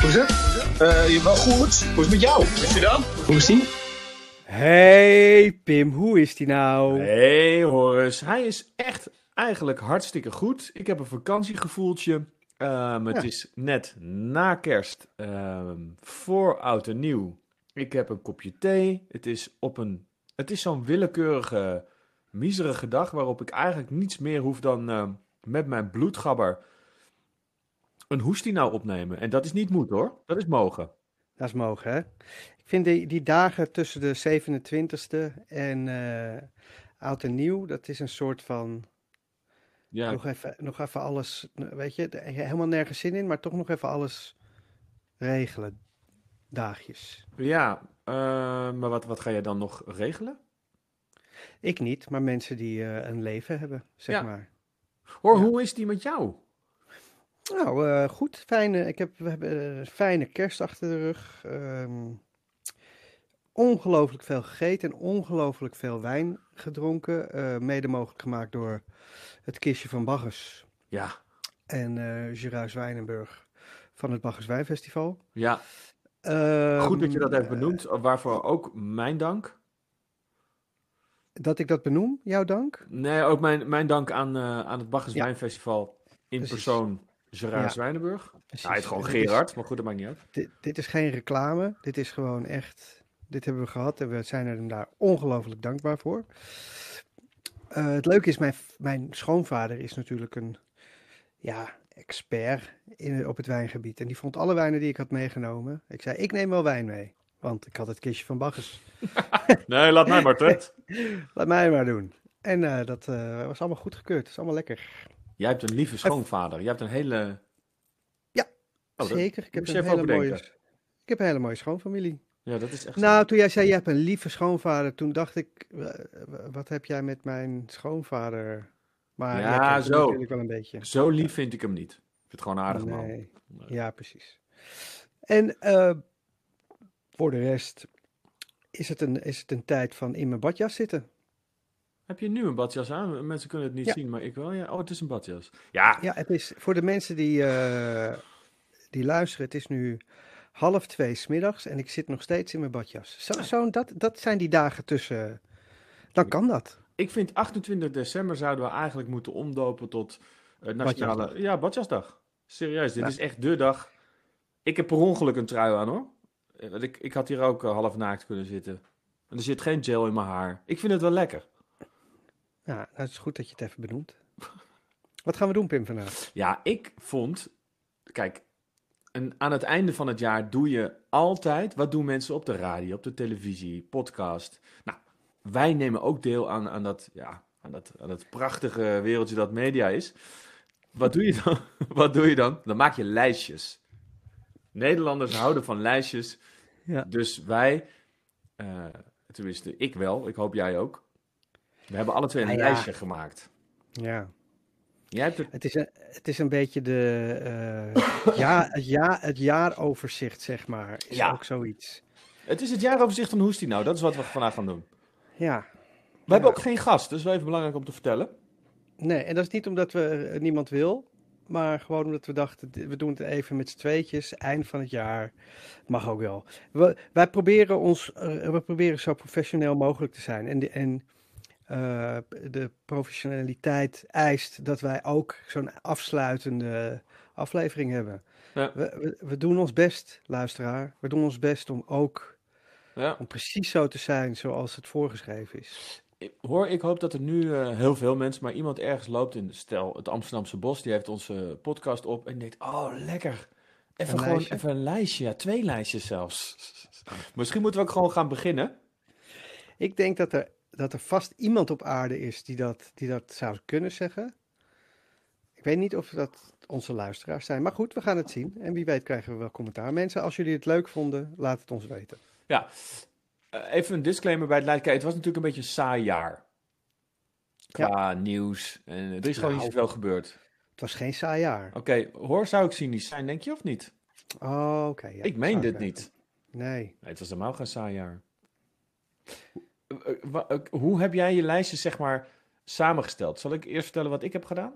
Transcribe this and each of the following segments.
Hoe is het? Uh, je wel goed? Hoe is het met jou? Is je dan? Hoe is die? Hey Pim, hoe is die nou? Hey Horus, hij is echt eigenlijk hartstikke goed. Ik heb een vakantiegevoeltje. Um, het is net na kerst, um, voor oud en nieuw. Ik heb een kopje thee. Het is op een, het is zo'n willekeurige, miserige dag waarop ik eigenlijk niets meer hoef dan uh, met mijn bloedgabber een hoestie nou opnemen. En dat is niet moet hoor, dat is mogen. Dat is mogen hè. Ik vind die, die dagen tussen de 27e en uh, oud en nieuw, dat is een soort van ja. Nog, even, nog even alles, weet je, helemaal nergens zin in, maar toch nog even alles regelen. Dagjes. Ja, uh, maar wat, wat ga je dan nog regelen? Ik niet, maar mensen die uh, een leven hebben, zeg ja. maar. Hoor, ja. hoe is die met jou? Nou, uh, goed. Fijne, ik heb, we hebben een fijne kerst achter de rug. Um, ongelooflijk veel gegeten en ongelooflijk veel wijn gedronken. Uh, mede mogelijk gemaakt door het kistje van Baggers. Ja. En uh, Gerard Wijnenburg van het Baggers Wijnfestival. Ja. Um, Goed dat je dat even benoemt, waarvoor ook mijn dank. Dat ik dat benoem, jouw dank? Nee, ook mijn, mijn dank aan, aan het Baggers ja. Wijnfestival in Precies. persoon Gerard ja. Zwijnenburg. Hij heet gewoon Gerard, is, maar goed, dat maakt niet uit. Dit, dit, is geen reclame, dit is gewoon echt... Dit hebben we gehad en we zijn er hem daar ongelooflijk dankbaar voor. Uh, het leuke is, mijn, mijn schoonvader is natuurlijk een ja, expert in, op het wijngebied. En die vond alle wijnen die ik had meegenomen. Ik zei, ik neem wel wijn mee. Want ik had het kistje van Baggers. nee, laat mij maar terug. laat mij maar doen. En uh, dat uh, was allemaal goed gekeurd. Het is allemaal lekker. Jij hebt een lieve schoonvader. Jij hebt een hele... Ja, oh, zeker. Ik heb, een hele mooie, ik heb een hele mooie schoonfamilie. Ja, dat is echt Nou, toen jij zei, je hebt een lieve schoonvader, toen dacht ik, wat heb jij met mijn schoonvader? Maar ja, zo. natuurlijk wel een beetje. Zo lief vind ik hem niet. Ik vind het gewoon aardig nee. man. Nee. Ja, precies. En uh, voor de rest is het, een, is het een tijd van in mijn badjas zitten. Heb je nu een badjas aan? Mensen kunnen het niet ja. zien, maar ik wel. Ja. Oh, het is een badjas. Ja, ja het is voor de mensen die, uh, die luisteren, het is nu half twee smiddags en ik zit nog steeds in mijn badjas. Zo, zo, dat, dat zijn die dagen tussen. Dan kan dat. Ik vind 28 december zouden we eigenlijk moeten omdopen tot uh, nationale. Badjasdag. Ja, Badjasdag. Serieus, dit ja. is echt de dag. Ik heb per ongeluk een trui aan hoor. Want ik, ik had hier ook uh, half naakt kunnen zitten. En er zit geen gel in mijn haar. Ik vind het wel lekker. Ja, het is goed dat je het even benoemt. Wat gaan we doen, Pim, vandaag? Ja, ik vond. Kijk, en aan het einde van het jaar doe je altijd. Wat doen mensen op de radio, op de televisie, podcast? Nou, wij nemen ook deel aan, aan, dat, ja, aan, dat, aan dat prachtige wereldje dat media is. Wat doe je dan? Wat doe je dan? Dan maak je lijstjes. Nederlanders houden van lijstjes. Ja. Dus wij, uh, tenminste ik wel, ik hoop jij ook. We hebben alle twee een Ah, ja. lijstje gemaakt. Ja. Jij hebt het. Het is een, het is een beetje de, uh, ja, het, ja, het jaaroverzicht, zeg maar. Is Ja. ook zoiets. Het is het jaaroverzicht van Hoestie nou. Dat is wat we vandaag gaan doen. Ja. We hebben ook geen gast, dus wel even belangrijk om te vertellen. Nee, en dat is niet omdat we eh, niemand wil, maar gewoon omdat we dachten, we doen het even met z'n tweetjes, eind van het jaar. Mag ook wel. We, wij proberen ons, eh, we proberen zo professioneel mogelijk te zijn. En, de, en eh, de professionaliteit eist dat wij ook zo'n afsluitende aflevering hebben. Ja. We, we, we doen ons best, luisteraar. We doen ons best om ook Ja. om precies zo te zijn zoals het voorgeschreven is. Ik- Hoor, ik hoop dat er nu eh, heel veel mensen, maar iemand ergens loopt in, stel, het Amsterdamse Bos, die heeft onze podcast op en denkt, oh, lekker. Even Een gewoon lijstje? even een lijstje, ja, twee lijstjes zelfs. Misschien moeten we ook gewoon gaan beginnen. Ik denk dat er, dat er vast iemand op aarde is die dat, die dat zou kunnen zeggen. Ik weet niet of dat onze luisteraars zijn, maar goed, we gaan het zien. En wie weet krijgen we wel commentaar. Mensen, als jullie het leuk vonden, laat het ons weten. Ja, Eh, even een disclaimer bij het. Kijk, het was natuurlijk een beetje een saai jaar. Qua nieuws. En er is gewoon niet Nou. zoveel gebeurd. Het was geen saai jaar. Oké, hoor, zou ik cynisch zijn, denk je of niet? Oh, oké. ja, ik meen dit niet. Nee. Nee, het was helemaal geen saai jaar. Eh, eh, Hoe heb jij je lijstje, zeg maar, samengesteld? Zal ik eerst vertellen wat ik heb gedaan?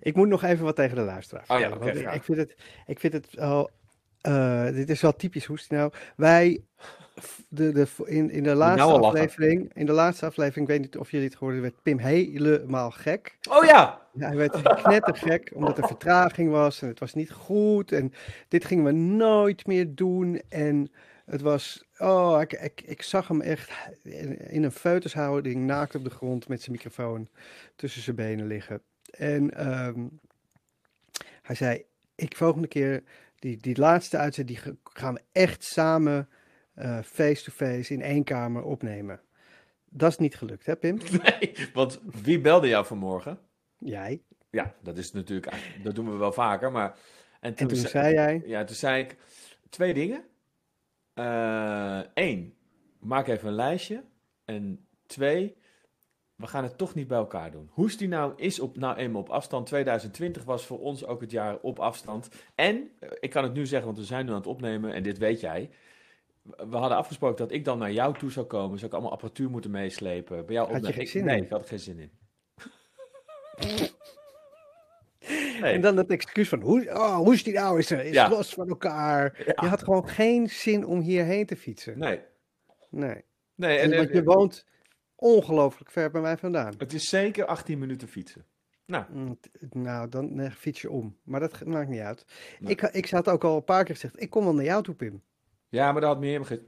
Ik moet nog even wat tegen de luisteraar Oh ja, graag. ik vind het, ik vind het wel Eh, dit is wel typisch hoest nou. Wij, de, de, in, in de laatste nou al lachen. aflevering, in de laatste aflevering, ik weet niet of jullie het gehoord hebben, werd Pim helemaal gek. Oh ja! Ja, hij werd knettergek, omdat er vertraging was en het was niet goed. En dit gingen we nooit meer doen. En het was, oh, ik, ik, ik zag hem echt in, een feutushouding naakt op de grond met zijn microfoon tussen zijn benen liggen. En ehm, hij zei, ik volgende keer, die, die laatste uitzending, die gaan we echt samen eh, face-to-face in één kamer opnemen. Dat is niet gelukt, hè Pim? Nee, want wie belde jou vanmorgen? Jij. Ja, dat is natuurlijk, dat doen we wel vaker, maar... En toen zei jij, Ja, toen zei ik twee dingen. Eén, maak even een lijstje. En twee, we gaan het toch niet bij elkaar doen. Hoe is die nou is op, nou eenmaal op afstand. 2020 was voor ons ook het jaar op afstand. En, eh, ik kan het nu zeggen, want we zijn nu aan het opnemen en dit weet jij. We hadden afgesproken dat ik dan naar jou toe zou komen. Zou ik allemaal apparatuur moeten meeslepen. Bij jou Had je geen Ik- zin nee, in? ik had er geen zin in. Nee. En dan dat excuus van, hoe, oh, hoe is die nou? Is, er, is Ja. los van elkaar. Ja. Je had gewoon geen zin om hierheen te fietsen. Nee. Nee. nee En, en, want je woont ongelooflijk ver bij mij vandaan. het is zeker 18 minuten fietsen. Nou, Mm, Nou, dan eh, fiets je om. Maar dat maakt niet uit. Nee. Ik, ik had ook al een paar keer gezegd, ik kom wel naar jou toe, Pim. ja, maar dat had meer ge...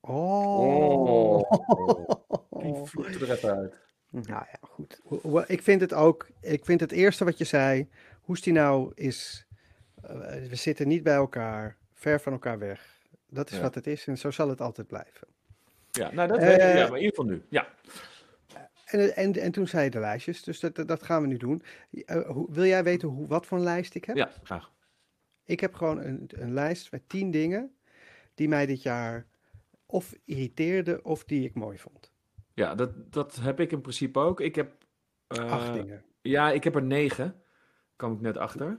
Oh. Die vloekte er even uit. Nou ja, goed. Ik vind het ook, ik vind het eerste wat je zei, hoe die nou is, eh, we zitten niet bij elkaar, ver van elkaar weg. Dat is Ja. wat het is en zo zal het altijd blijven. Ja, nou dat Eh, weet ik. Ja, maar in ieder geval nu. Ja. En, en, en toen zei je de lijstjes, dus dat, dat- dat gaan we nu doen. Eh, hoe, wil jij weten hoe, wat voor een lijst ik heb? ja, graag. Ik heb gewoon een, een lijst met tien dingen die mij dit jaar of irriteerden of die ik mooi vond. Ja, dat, dat heb ik in principe ook. Ik heb... eh, Acht dingen. Ja, ik heb er negen. Kwam ik net achter.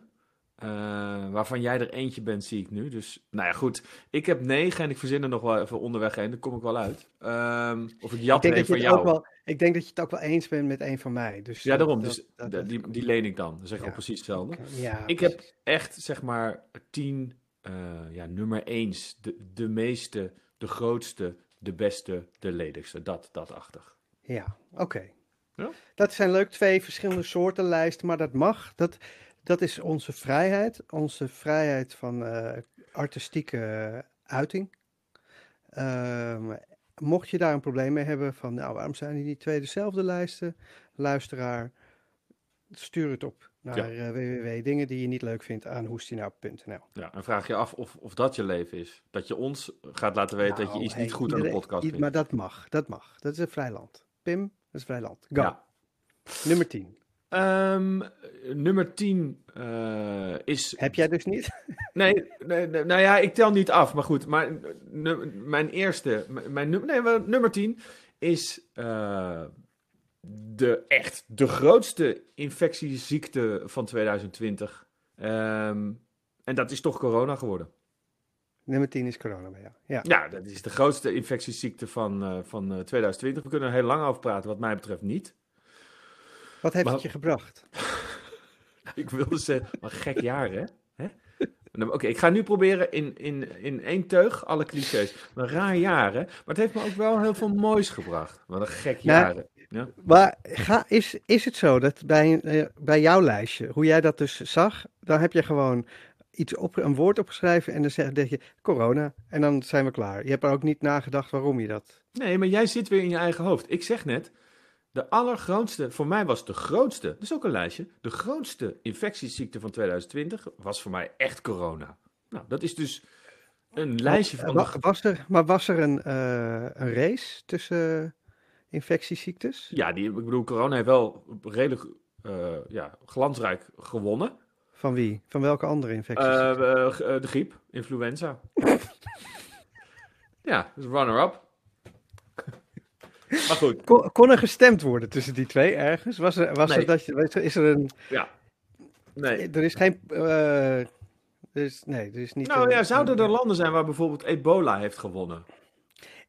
Eh, waarvan jij er eentje bent, zie ik nu. Dus, nou ja, goed. Ik heb negen en ik verzin er nog wel even onderweg heen. Daar kom ik wel uit. Ehm, of ik Ik jat denk, je een van het ook jou. wel, ik denk dat je het ook wel eens bent met een van mij. Dus, Ja, daarom. dat- Dus dat- de- dat die, die leen ik dan. Dan zeg ik Ja. al precies hetzelfde. Ja, Ik heb echt, zeg maar, tien, eh, ja, nummer eens. De, de meeste, de grootste, de beste, de ledigste. Dat, dat achtig. Ja, oké. Ja? Dat zijn leuk twee verschillende soorten lijsten, maar dat mag. Dat, dat is onze vrijheid. Onze vrijheid van eh, artistieke uiting. Ehm, mocht je daar een probleem mee hebben van, nou, waarom zijn die niet twee dezelfde lijsten? Luisteraar, stuur het op naar Ja. eh, www.dingen die je niet leuk vindt aan hoestinau.nl. Ja, en vraag je af of, of dat je leven is. Dat je ons gaat laten weten dat je Nou, iets hey, niet goed aan de podcast vindt. Maar dat mag, dat mag. Dat is een vrij land. Pim, dat is een vrij land. Go. Ja. Nummer 10. Ehm, nummer 10 eh, is. Heb jij dus niet? Nee, nee, nee, nou ja, ik tel niet af, maar goed. Maar mijn eerste, mijn, nu- nee, nummer 10 is eh, de echt de grootste infectieziekte van 2020. Ehm, en dat is toch corona geworden. Nummer 10 is corona bij jou. Ja. Ja, dat is de grootste infectieziekte van, eh, van eh, 2020. We kunnen er heel lang over praten, wat mij betreft niet. Wat heeft Maar- het je gebracht? Ik wilde zeggen, wat een gek jaar, hè? Oké, ik ga nu proberen in, in, in één teug alle clichés. Een raar jaar, hè? Maar het heeft me ook wel heel veel moois gebracht. Wat een gek Nou, jaar. hè? Ja? Maar ga, is, is het zo dat bij, eh, bij jouw lijstje, hoe jij dat dus zag, dan heb je gewoon iets op, een woord opgeschreven en dan zeg zeg je corona en dan zijn we klaar. Je hebt er ook niet nagedacht waarom je dat. Nee, maar jij zit weer in je eigen hoofd. Ik zeg net, de allergrootste, voor mij was de grootste, dat is ook een lijstje, de grootste infectieziekte van 2020 was voor mij echt corona. Nou, dat is dus een lijstje van... Wa- was er, maar was er een, eh, een race tussen infectieziektes? Ja, die, ik bedoel, corona heeft wel redelijk eh, ja, glansrijk gewonnen. Van wie? Van welke andere Eh, eh, eh, de griep, influenza. ja, dus runner-up. Maar goed, kon, kon er gestemd worden tussen die twee ergens? Was er, was Nee. er dat je, is er een, ja. Nee. er is geen, eh, er is, nee, er is niet Nou een- ja, zouden er landen zijn waar bijvoorbeeld ebola heeft gewonnen?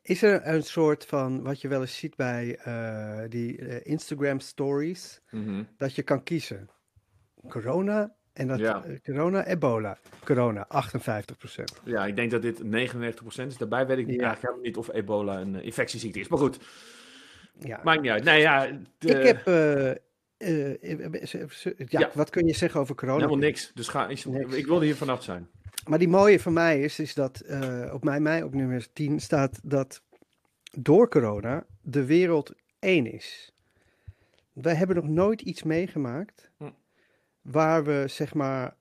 Is er een soort van, wat je wel eens ziet bij eh, die eh, Instagram stories, Mhm. dat je kan kiezen corona En dat Ja. eh, corona, ebola. Corona, 58%. Ja, ik denk dat dit 99% is. Daarbij weet ik Ja. eigenlijk helemaal niet of ebola een eh, infectieziekte is. Maar goed, Ja. maakt niet uit. Nee, ja, de- Ik heb... eh, ja, wat kun je zeggen over corona? helemaal niks. Dus ga, ik, Niks. ik wilde hier vanaf zijn. Maar die mooie van mij is, is dat op mijn, mij op nummer 10 staat dat door corona de wereld één is. Wij hebben nog nooit iets meegemaakt Hm. Waar we zeg maar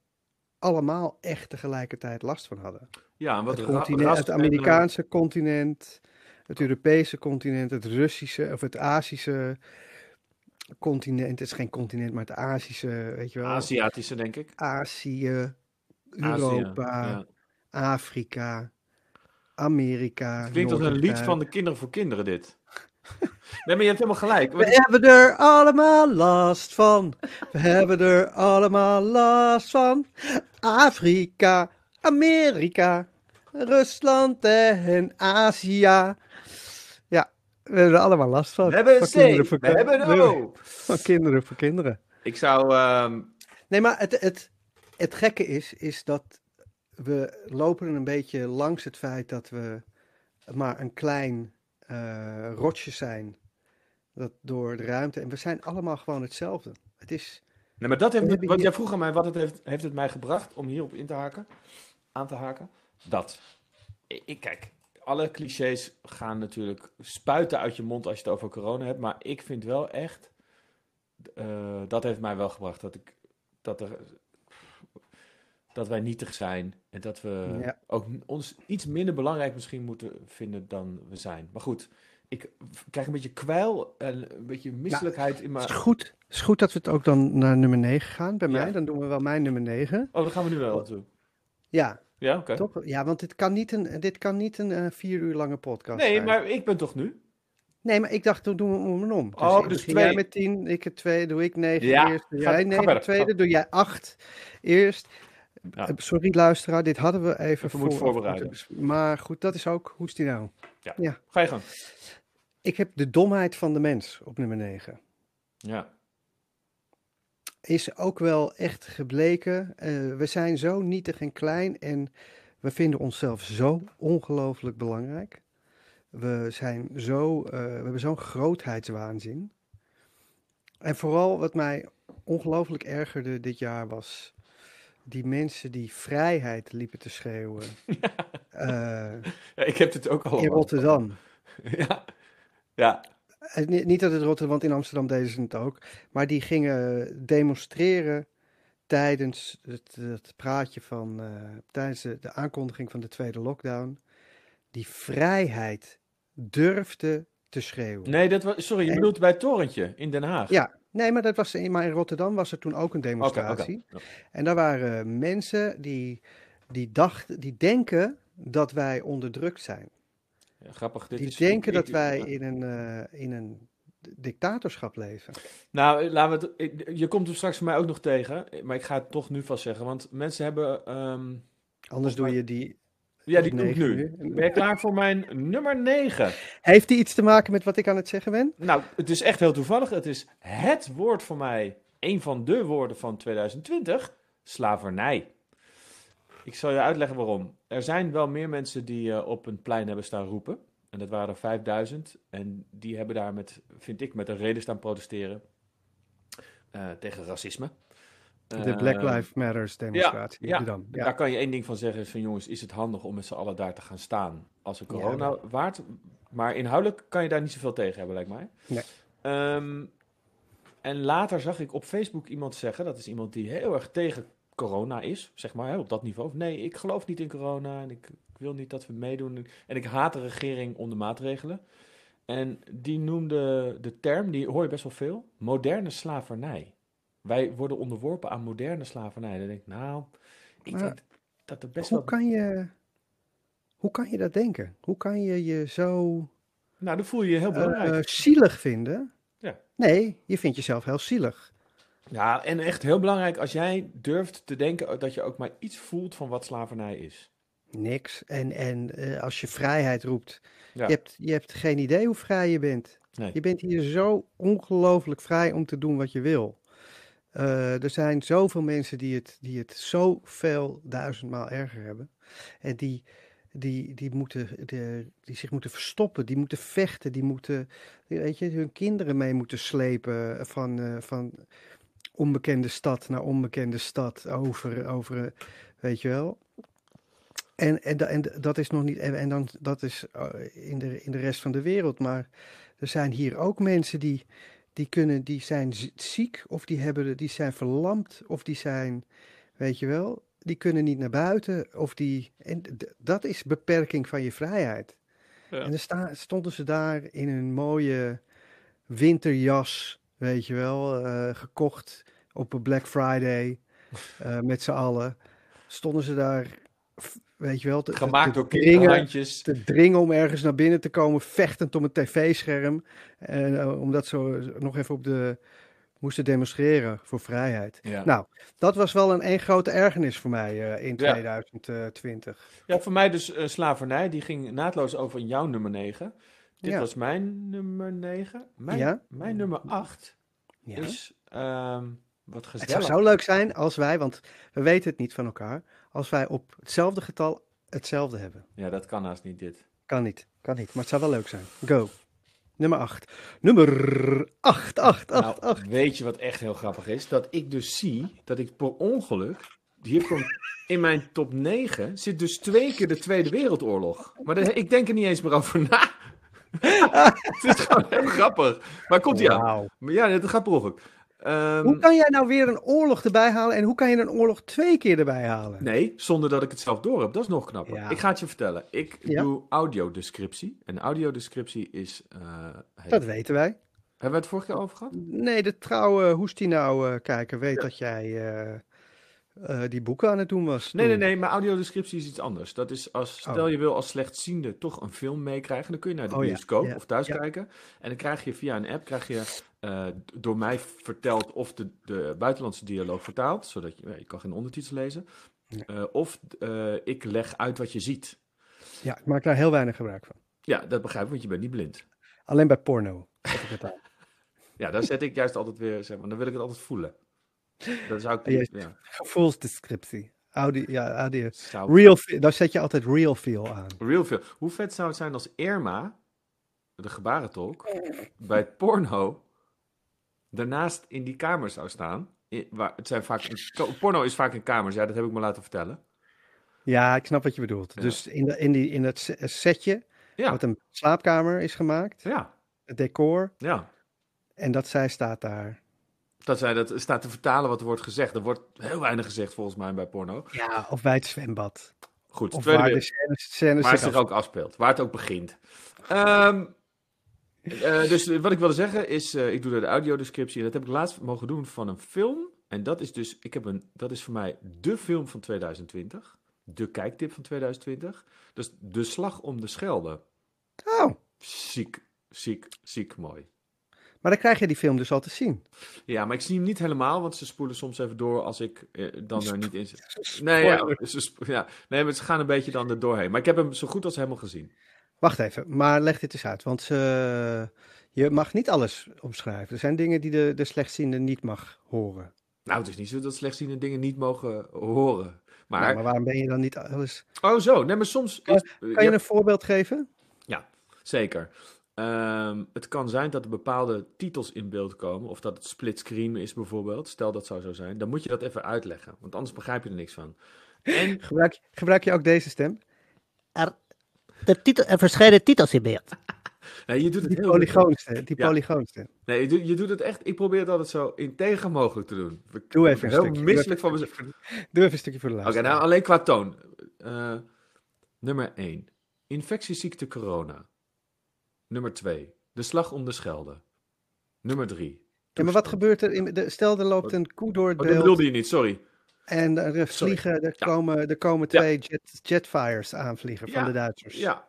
allemaal echt tegelijkertijd last van hadden. Ja, en wat Het, continent, Amerikaanse continent, het Europese continent, het Russische of het Azische continent. Het is geen continent, maar het Azische, weet je eh, wel. Aziatische, denk ik. Azië, Azië, Europa. ja. Afrika, Amerika. Het klinkt als een lied van de Kinderen voor Kinderen, dit. nee, maar je hebt helemaal gelijk. We hebben er allemaal last van. We hebben er allemaal last van. Afrika, Amerika, Rusland en Azië. Ja, we hebben er allemaal last van. We hebben een kinderen C, voor we hebben een O. Van kinderen voor kinderen. Ik zou... ehm, Nee, maar het, het, het gekke is, is dat we lopen een beetje langs het feit dat we maar een klein eh rotje zijn. Dat door de ruimte. En we zijn allemaal gewoon hetzelfde. Het is. Nee, maar dat heeft, hier- jij vroeg aan mij, wat het heeft, heeft het mij gebracht om hierop in te haken, aan te haken? Dat. Ik, ik- kijk, alle clichés gaan natuurlijk spuiten uit je mond als je het over corona hebt, maar ik vind wel echt, eh, dat heeft mij wel gebracht dat ik, dat er, dat wij nietig zijn en dat we Ja. ook ons iets minder belangrijk misschien moeten vinden dan we zijn. Maar goed, ik krijg een beetje kwijl en een beetje misselijkheid in Het mijn... is goed, het is goed dat we het ook dan naar nummer 9 gaan bij Ja. mij. Dan doen we wel mijn nummer 9. Oh, dan gaan we nu wel toe. Ja, Ja, oké. toch? Ja, want dit kan niet een, dit kan niet een eh, vier uur lange podcast Nee, zijn. maar ik ben toch nu? Nee, maar ik dacht, dan doen we om en om. Oh, ik dus begin twee. jij met 10, ik het 2, doe ik 9 Ja, eerst, doe jij ga 9 verder, tweede, doe jij 8 eerst. Ja. Eh, Sorry luisteraar, dit hadden we even, Even voor- voorbereiden. moeten- Maar goed, dat is ook, hoe is die nou? Ga je gang. Ik heb de domheid van de mens op nummer 9. Ja. Is ook wel echt gebleken. eh, we zijn zo nietig en klein en we vinden onszelf zo ongelooflijk belangrijk. We zijn zo, eh, we hebben zo'n grootheidswaanzin. En vooral wat mij ongelooflijk ergerde dit jaar was die mensen die vrijheid liepen te schreeuwen eh, ja, ik heb het ook al. in Rotterdam. Ja. Ja. Eh, Niet, niet dat het Rotterdam, want in Amsterdam deden ze het ook. Maar die gingen demonstreren tijdens het, het praatje van, eh, tijdens de, de aankondiging van de tweede lockdown. Die vrijheid durfde te schreeuwen. Nee, dat was. Sorry, je En- bedoelt bij het torentje in Den Haag. Ja, nee, maar dat was in, maar in Rotterdam was er toen ook een demonstratie. En daar waren mensen die, die, dachten, die denken dat wij onderdrukt zijn. Ja, grappig. Dit die is, denken dat wij in een, eh, in een dictatorschap leven. Nou, laten we het. je komt hem straks voor mij ook nog tegen, maar ik ga het toch nu vast zeggen, want mensen hebben. ehm, Anders doe je die. Ja, die nu. nu. Ben je klaar voor mijn nummer 9? Heeft die iets te maken met wat ik aan het zeggen ben? Nou, het is echt heel toevallig. Het is het woord voor mij, een van de woorden van 2020, slavernij. Ik zal je uitleggen waarom. Er zijn wel meer mensen die eh, op een plein hebben staan roepen. En dat waren er 5000. En die hebben daar met, vind ik, met een reden staan protesteren. eh, tegen racisme. De Black Eh, Lives Matters demonstratie. ja. Daar kan je één ding van zeggen: is van jongens, is het handig om met z'n allen daar te gaan staan als een corona waard? Maar inhoudelijk kan je daar niet zoveel tegen hebben, lijkt mij. Nee. Ehm, en later zag ik op Facebook iemand zeggen: dat is iemand die heel erg tegen corona is, zeg maar, hè, op dat niveau. Nee, ik geloof niet in corona en ik, ik wil niet dat we meedoen. En ik haat de regering om de maatregelen. En die noemde de term, die hoor je best wel veel, moderne slavernij. Wij worden onderworpen aan moderne slavernij. Dan denk ik, nou, ik Maar denk dat er best Hoe wel... kan je. Hoe kan je dat denken? Hoe kan je je zo Nou, dan voel je je heel belangrijk. eh, zielig vinden? Ja. Nee, je vindt jezelf heel zielig. ja, en echt heel belangrijk als jij durft te denken dat je ook maar iets voelt van wat slavernij is. Niks. En, en eh, als je vrijheid roept, Ja. je, hebt, je hebt geen idee hoe vrij je bent. Nee. Je bent hier zo ongelooflijk vrij om te doen wat je wil. Eh, er zijn zoveel mensen die het, die het zoveel duizendmaal erger hebben. En die, die, die, moeten, de, die zich moeten verstoppen, die moeten vechten, die moeten weet je, hun kinderen mee moeten slepen van, eh, van onbekende stad naar onbekende stad over, over weet je wel. En, en, en dat is nog niet, en, en dan, dat is eh, in de, in de rest van de wereld, maar er zijn hier ook mensen die, die kunnen, die zijn ziek of die, hebben, die zijn verlamd of die zijn, weet je wel, die kunnen niet naar buiten of die, en dat is beperking van je vrijheid. Ja. En dan sta, stonden ze daar in een mooie winterjas, weet je wel, eh, gekocht op een Black Friday eh, met z'n allen. Stonden ze daar, weet je wel, te, Gemaakt te door dringen, te dringen om ergens naar binnen te komen, vechtend om een tv-scherm. En eh, omdat ze nog even op de moesten demonstreren voor vrijheid. Ja. Nou, dat was wel een één grote ergernis voor mij eh, in Ja. 2020. Ja, voor mij dus eh, slavernij. Die ging naadloos over in jouw nummer 9. Dit Ja. was mijn nummer 9. Mijn, Ja. mijn nummer 8 Ja. is ehm, wat Het zou gezellig. zo leuk zijn als wij, want we weten het niet van elkaar, als wij op hetzelfde getal hetzelfde hebben. Ja, dat kan haast niet dit. Kan niet, kan niet, maar het zou wel leuk zijn. Go. Nummer 8. Nummer 8, 8, 8, nou, 8. weet je wat echt heel grappig is? Dat ik dus zie dat ik per ongeluk. Hier komt in mijn top 9 zit dus twee keer de Tweede Wereldoorlog. Maar dat- ik denk er niet eens meer over na. Het is gewoon heel grappig. Maar komt ie aan. Maar ja, het gaat per ongeluk. Ehm, Hoe kan jij nou weer een oorlog erbij halen en hoe kan je een oorlog twee keer erbij halen? Nee, zonder dat ik het zelf door heb. Dat is nog knapper. Ja. Ik ga het je vertellen. Ik Ja. doe audiodescriptie. En audiodescriptie is... eh, heet- Dat weten wij. Hebben we het vorige keer over gehad? Nee, de trouwe Hoestinau nou kijker weet dat jij eh, eh, die boeken aan het doen was. Nee, nee, toen. nee, maar audiodescriptie is iets anders. Dat is als, stel Oh. je wil als slechtziende toch een film meekrijgen, dan kun je naar de Oh bioscoop ja, of thuis ja. kijken. En dan krijg je via een app, krijg je eh, door mij verteld of de, de buitenlandse dialoog vertaald, zodat je, je kan geen ondertitels lezen. Eh, of ik leg uit wat je ziet. Ja, ik maak daar heel weinig gebruik van. Ja, dat begrijp ik, want je bent niet blind. Alleen bij porno. Ja, daar zet ik juist altijd weer, zeg maar, dan wil ik het altijd voelen. Dat zou ik Ja, Gevoelsdescriptie. Audio, ja, audio. Real, daar zet je altijd real feel aan. Real veel. Hoe vet zou het zijn als Irma, de gebarentolk, bij het porno daarnaast in die kamer zou staan? Waar, het zijn vaak, porno is vaak in kamers, ja, dat heb ik me laten vertellen. Ja, ik snap wat je bedoelt. Ja. Dus in, de, in, die, in het se- setje, Ja, wat een slaapkamer is gemaakt, ja, het decor, ja. en dat zij staat daar. Dat zij dat staat te vertalen wat er wordt gezegd. Er wordt heel weinig gezegd volgens mij bij porno. Ja, of bij het zwembad. Goed, Of tweede waar de scènes waar het zich zich ook afspeelt, waar het ook begint. Ehm, eh, dus wat ik wilde zeggen is, eh, ik doe de audiodescriptie en dat heb ik laatst mogen doen van een film. En dat is dus, ik heb een, dat is voor mij de film van 2020. De kijktip van 2020. Dus De Slag om de Schelde. Oh, Ziek, ziek, ziek mooi. Maar dan krijg je die film dus al te zien. Ja, maar ik zie hem niet helemaal, want ze spoelen soms even door als ik eh, dan er niet in zit. Nee, ja, ze, ja, nee, maar ze gaan een beetje dan er doorheen. Maar ik heb hem zo goed als helemaal gezien. Wacht even, maar leg dit eens uit. Want eh, je mag niet alles omschrijven. Er zijn dingen die de, de slechtziende niet mag horen. Nou, het is niet zo dat slechtziende dingen niet mogen horen. Maar, Nou, maar waarom ben je dan niet alles... oh zo, nee, maar soms Kan- is... Kan ja, je een voorbeeld geven? Zeker. Ehm, het kan zijn dat er bepaalde titels in beeld komen, of dat het splitscreen is bijvoorbeeld. Stel dat zou zo zijn. Dan moet je dat even uitleggen, want anders begrijp je er niks van. En Gebruik, gebruik je ook deze stem? Er, de titel, er verschijnen titels in beeld. nee, je doet het Die heel polygoonstem. Die Ja. polygoonstem. Nee, je doet, je doet het echt. Ik probeer het altijd zo integer mogelijk te doen. Ik Doe even een heel stukje. misselijk van mezelf. Oké, Doe even een stukje voor de laatste. nou alleen qua toon. Eh, nummer 1. Infectieziekte corona. Nummer 2. De slag om de Schelde. Nummer 3. ja, maar wat gebeurt er? In de, stel, er loopt een koe door het Oh, dat bedoelde je niet, sorry. en er Sorry. vliegen, er Ja. komen, er komen Ja. twee jet, jetfires aanvliegen van Ja. de Duitsers. Ja,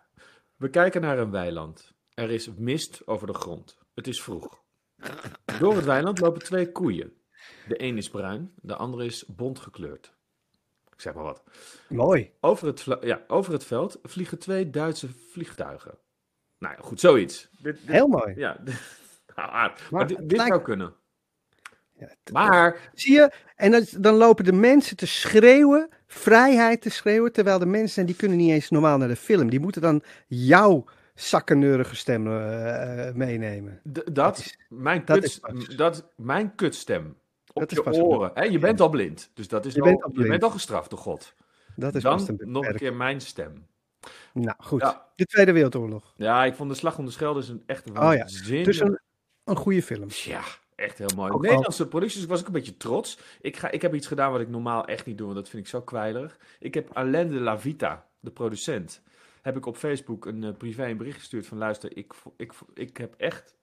we kijken naar een weiland. Er is mist over de grond. Het is vroeg. Door het weiland lopen twee koeien. De een is bruin, de andere is bont gekleurd. Ik zeg maar wat. Mooi. Over het, ja, over het veld vliegen twee Duitse vliegtuigen. Nou ja, goed, zoiets. Dit, dit- Heel mooi. Ja, dit- nou, maar, Maar dit, het dit lijkt- zou kunnen. Maar Zie je? En dan, dan lopen de mensen te schreeuwen, vrijheid te schreeuwen, terwijl de mensen, die kunnen niet eens normaal naar de film. Die moeten dan jouw zakkenneurige stem eh, eh, meenemen. d- dat, is- mijn, dat kut, is dat, mijn kutstem op Dat je oren. Hè? Je bent al blind, dus dat is Je al, bent al je blind. bent al gestraft door God. Dat is Dan nog een keer mijn stem. Nou, goed. Ja. De Tweede Wereldoorlog. Ja, ik vond de Slag om de Schelde is een echt Oh ja, zin. Dus een, een goede film. Ja, echt heel mooi. Ook Nederlandse producties was ik een beetje trots. Ik, ga, ik heb iets gedaan wat ik normaal echt niet doe, want dat vind ik zo kwijlerig. Ik heb Alain de la Vita, de producent, heb ik op Facebook een eh, privé een bericht gestuurd van luister, ik, ik, ik heb echt,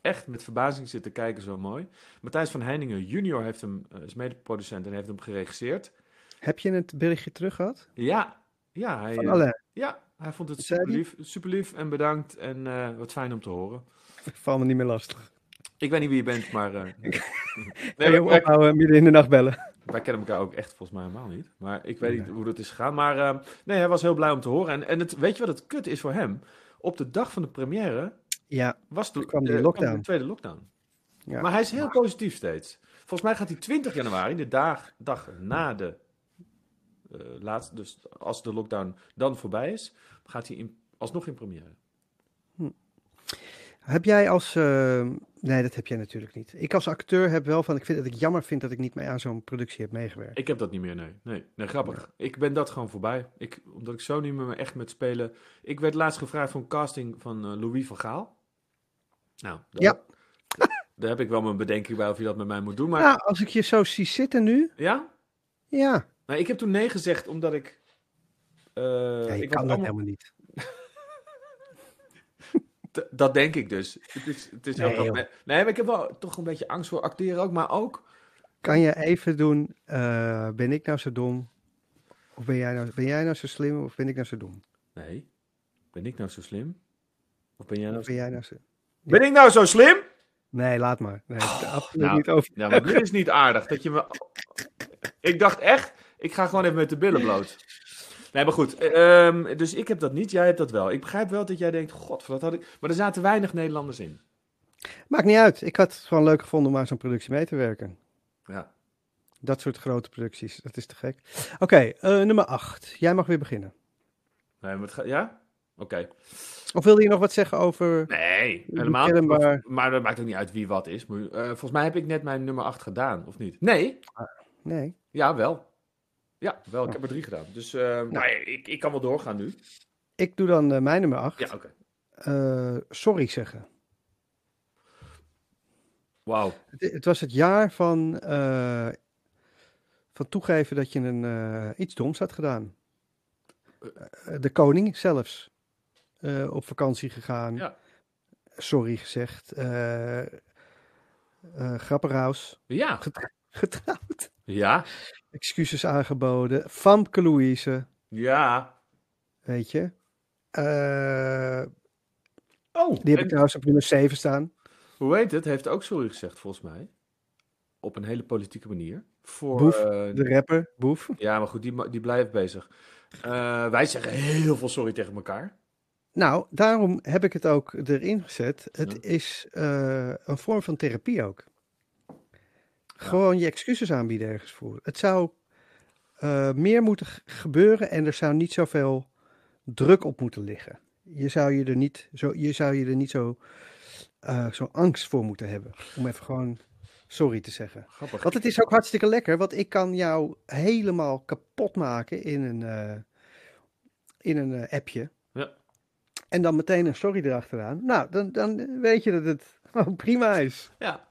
echt met verbazing zitten kijken, zo mooi. Matthijs van Heiningen junior heeft hem, eh, is mede-producent en heeft hem geregisseerd. Heb je het berichtje terug gehad? Ja, ja, hij, Van eh, Alain. ja, hij vond het super lief, super lief en bedankt en eh, wat fijn om te horen. Val me niet meer lastig. Ik weet niet wie je bent, maar... eh, nee, Kan je hem wij- ophouden midden in de nacht bellen? Wij kennen elkaar ook echt volgens mij helemaal niet. Maar ik weet niet hoe dat is gegaan. Maar nee, hij was heel blij om te horen. En, en het, weet je wat het kut is voor hem? Op de dag van de première Ja, was de, kwam eh, lockdown. de tweede lockdown. ja. Maar hij is heel positief steeds. Volgens mij gaat hij 20 januari, de dag, dag na de eh, laatste, dus als de lockdown dan voorbij is, gaat hij in, alsnog in première. Heb jij als. eh, nee, dat heb jij natuurlijk niet. Ik als acteur heb wel van. Ik vind dat ik jammer vind dat ik niet mee aan zo'n productie heb meegewerkt. Ik heb dat niet meer, nee. Nee, nee grappig. Ik ben dat gewoon voorbij. Ik, omdat ik zo niet meer me echt met spelen... Ik werd laatst gevraagd voor een casting van eh, Louis van Gaal. Nou, Ja. daar heb ik wel mijn bedenking bij of je dat met mij moet doen. Maar Nou, als ik je zo zie zitten nu. ja? Ja, Nou, ik heb toen nee gezegd omdat ik... ja je ik kan dat allemaal- helemaal niet. Dat denk ik dus. Het is, het is Nee, ook nee, maar ik heb wel toch een beetje angst voor acteren ook. Maar ook... Kan je even doen. eh, ben ik nou zo dom? Of ben jij, nou, ben jij nou zo slim? Of ben ik nou zo dom? Nee. Ben ik nou zo slim? Of ben jij nou ben jij nou zo. Ben ik nou zo slim? Nee, laat maar. Nee, absoluut nou, niet over. Ja, maar dit is niet aardig. Dat je me... Ik dacht echt, ik ga gewoon even met de billen bloot. Nee, maar goed. ehm, dus ik heb dat niet, jij hebt dat wel. Ik begrijp wel dat jij denkt, god, dat had ik... Maar er zaten weinig Nederlanders in. Maakt niet uit. Ik had het gewoon leuk gevonden om aan zo'n productie mee te werken. Ja. Dat soort grote producties. Dat is te gek. Oké, eh, nummer 8. Jij mag weer beginnen. Nee, maar het gaat... Ja? Oké. Of wilde je nog wat zeggen over. Nee, helemaal niet. Herkenbaar. Maar dat maakt ook niet uit wie wat is. Maar, eh, volgens mij heb ik net mijn nummer 8 gedaan, of niet? Nee? Nee. Ja, wel. Ja, wel. Ik heb er drie gedaan. Dus eh, nou, ja, ik, ik kan wel doorgaan nu. Ik doe dan eh, mijn nummer 8. Ja, oké. sorry zeggen. Wauw. Het, het was het jaar van, eh, van toegeven dat je een, eh, iets doms had gedaan. Eh, de koning zelfs. eh, op vakantie gegaan. Ja. Sorry gezegd. eh eh Grapperhaus. Ja. Get- Getrouwd. Ja. Excuses aangeboden. Famke Louise. Ja. Weet je. Eh, Oh, die heb en ik trouwens op nummer 7 staan. hoe heet het? Heeft ook sorry gezegd, volgens mij. Op een hele politieke manier. Voor, Boef, eh, De rapper, Boef. ja, maar goed, die, die blijft bezig. Eh, wij zeggen heel veel sorry tegen elkaar. Nou, daarom heb ik het ook erin gezet. Het Ja. is een vorm van therapie ook. Gewoon je excuses aanbieden ergens voor. Het zou eh, meer moeten gebeuren en er zou niet zoveel druk op moeten liggen. Je zou je er niet zo, je zou je er niet zo, eh, zo angst voor moeten hebben. Om even gewoon sorry te zeggen. Grappig. Want het is ook hartstikke lekker, want ik kan jou helemaal kapot maken in een, eh, in een appje. Ja. En dan meteen een sorry erachteraan. Nou, dan, dan weet je dat het gewoon prima is. Ja.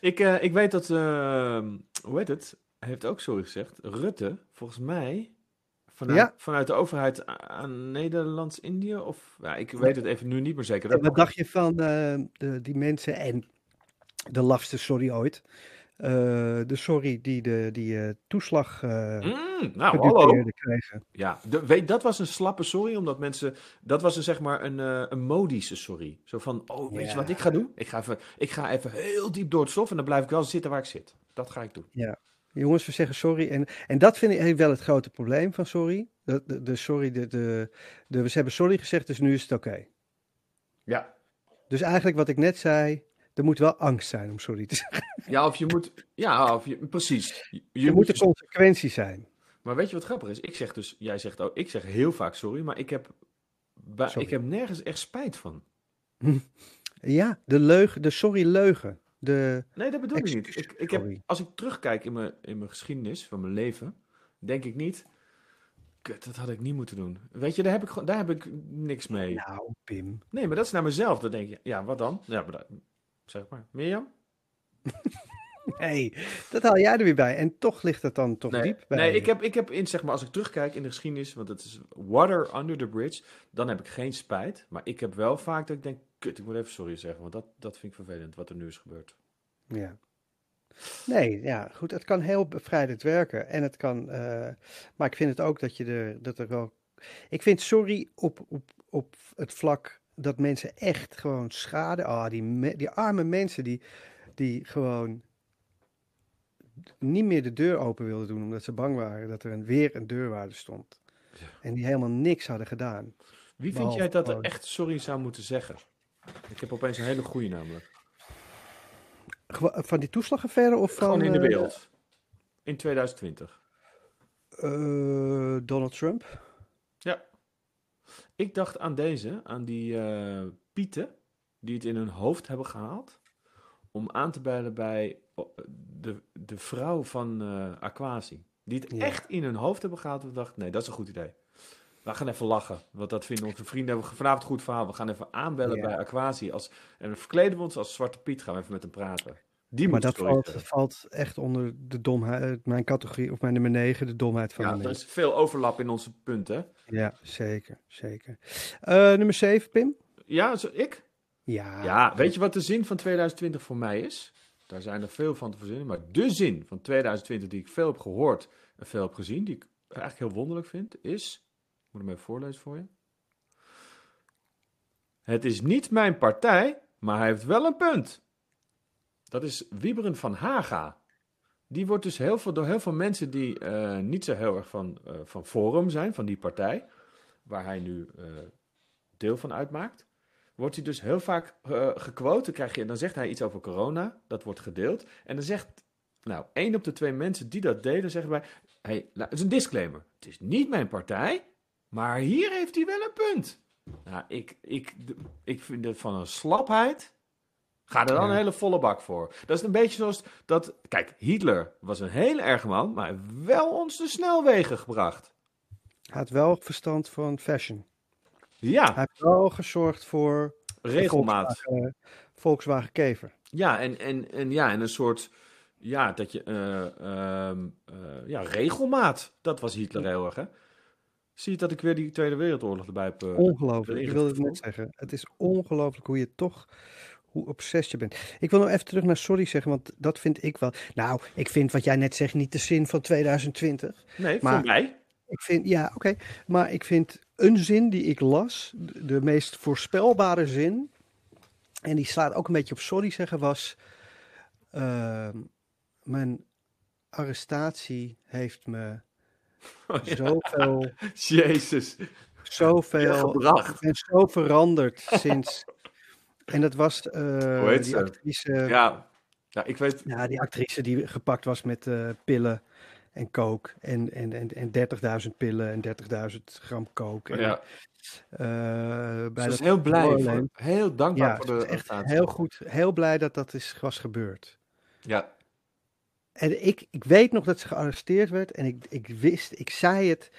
Ik, eh, ik weet dat, eh, hoe heet het? Hij heeft ook sorry gezegd. Rutte, volgens mij, vanuit, Ja. vanuit de overheid aan Nederlands-Indië. Of, ja, ik weet het even nu niet meer zeker. Wat dacht je van eh, de, die mensen en de lafste sorry ooit? Eh, de sorry die de die, eh, toeslag eh Mm, nou, hallo. kregen. Ja, de, weet, dat was een slappe sorry, omdat mensen... Dat was een, zeg maar een, een modische sorry. Zo van, oh, weet je Ja. wat ik ga doen? Ik ga, even, ik ga even heel diep door het stof en dan blijf ik wel zitten waar ik zit. Dat ga ik doen. Jongens, we zeggen sorry. En, en dat vind ik wel het grote probleem van sorry. De, de, de sorry, de, de, de, we hebben sorry gezegd, dus nu is het oké. Ja. Dus eigenlijk wat ik net zei, er moet wel angst zijn om sorry te zeggen. Ja, of je moet. Ja, of je, precies. Je, je Er moet een dus- consequentie zijn. Maar weet je wat grappig is? Ik zeg dus, jij zegt ook, ik zeg heel vaak sorry, maar ik heb, Sorry. ik heb nergens echt spijt van. Ja, de leugen, de sorry leugen. De, Nee, dat bedoel ik niet. Ik, ik heb, als ik terugkijk in mijn, in mijn geschiedenis van mijn leven, denk ik niet. Kut, dat had ik niet moeten doen. Weet je, daar heb ik, gewoon- daar heb ik niks mee. nou, Pim. Nee, maar dat is naar mezelf. Dan denk je, ja, wat dan? Ja, maar dat, zeg maar. Mirjam? Nee, dat haal jij er weer bij. En toch ligt het dan toch Nee, diep bij nee ik, heb, ik heb in, zeg maar, als ik terugkijk in de geschiedenis, want het is water under the bridge, dan heb ik geen spijt. Maar ik heb wel vaak dat ik denk, kut, ik moet even sorry zeggen, want dat, dat vind ik vervelend wat er nu is gebeurd. Ja. Nee, ja, goed. Het kan heel bevrijdend werken. En het kan. eh, maar ik vind het ook dat je er, dat er wel. Ik vind sorry op, op, op het vlak dat mensen echt gewoon schade. Ah, die, me- die arme mensen die, die gewoon niet meer de deur open wilden doen omdat ze bang waren dat er een, weer een deurwaarde stond. Ja. En die helemaal niks hadden gedaan. Wie vind jij dat er echt sorry zou moeten zeggen? Ik heb opeens een hele goede namelijk. Van die toeslagaffaire of van. Gewoon in de eh, wereld. In 2020. eh, Donald Trump. Ja. Ik dacht aan deze, aan die eh, Pieten, die het in hun hoofd hebben gehaald. Om aan te bellen bij oh, de, de vrouw van eh Aquasi. Die het Ja. echt in hun hoofd hebben gehaald. En dacht, nee, dat is een goed idee. We gaan even lachen, want dat vinden onze vrienden. Hebben vanavond een goed verhaal. We gaan even aanbellen Ja. bij Aquasi. Als, en dan verkleden we ons als Zwarte Piet. Gaan we even met hem praten. Die Maar dat valt, echt onder de domheid, mijn categorie, of mijn nummer 9, de domheid van Ja, de er is veel overlap in onze punten. Ja, zeker, zeker. Eh, nummer 7, Pim? Ja, zo, ik? Ja. Ja, weet je wat de zin van 2020 voor mij is? Daar zijn er veel van te verzinnen. Maar de zin van 2020 die ik veel heb gehoord en veel heb gezien, die ik eigenlijk heel wonderlijk vind, is. Ik moet hem even voorlezen voor je. Het is niet mijn partij, maar hij heeft wel een punt. Dat is Wieberen van Haga. Die wordt dus heel veel, door heel veel mensen die eh, niet zo heel erg van, eh, van Forum zijn, van die partij, waar hij nu eh, deel van uitmaakt wordt hij dus heel vaak gequote. Krijg je, dan zegt hij iets over corona, dat wordt gedeeld. En dan zegt, nou, één op de twee mensen die dat deden, zeggen bij, hey, nou, het is een disclaimer. Het is niet mijn partij, maar hier heeft hij wel een punt. Nou, ik, ik, ik vind het van een slapheid. Ga er dan Ja. een hele volle bak voor. Dat is een beetje zoals dat. Kijk, Hitler was een hele erge man, maar hij heeft wel ons de snelwegen gebracht. Hij had wel verstand van fashion. Ja, Hij heeft wel gezorgd voor regelmaat. Volkswagen, Volkswagen Kever. Ja, en, en, en, ja, en een soort. Ja, dat je. eh, ehm, eh, ja, regelmaat. Dat was Hitler heel erg, hè? Zie je dat ik weer die Tweede Wereldoorlog erbij heb. eh, Ongelooflijk. Ik wilde het net zeggen. Het is ongelooflijk hoe je toch, hoe obsessief je bent. Ik wil nog even terug naar sorry zeggen, want dat vind ik wel. Nou, ik vind wat jij net zegt niet de zin van 2020. Nee, maar- voor mij. Ik vind, ja, oké. Maar ik vind een zin die ik las, de, de meest voorspelbare zin, en die slaat ook een beetje op sorry zeggen, was: ehm, Mijn arrestatie heeft me Oh, ja. zoveel, Jezus. zoveel, ik ben zo veranderd sinds. En dat was Hoe heet die ze? actrice, Ja. ja, ik weet. ja, die actrice die gepakt was met eh, pillen en coke en, en, en, en 30.000 pillen en 30.000 gram coke. En, Ja, eh, bij ze was dat heel blij. Voor, heel dankbaar Ja, voor de echt heel goed, heel blij dat dat is, was gebeurd. Ja, En ik, ik weet nog dat ze gearresteerd werd en ik, ik wist, ik zei het.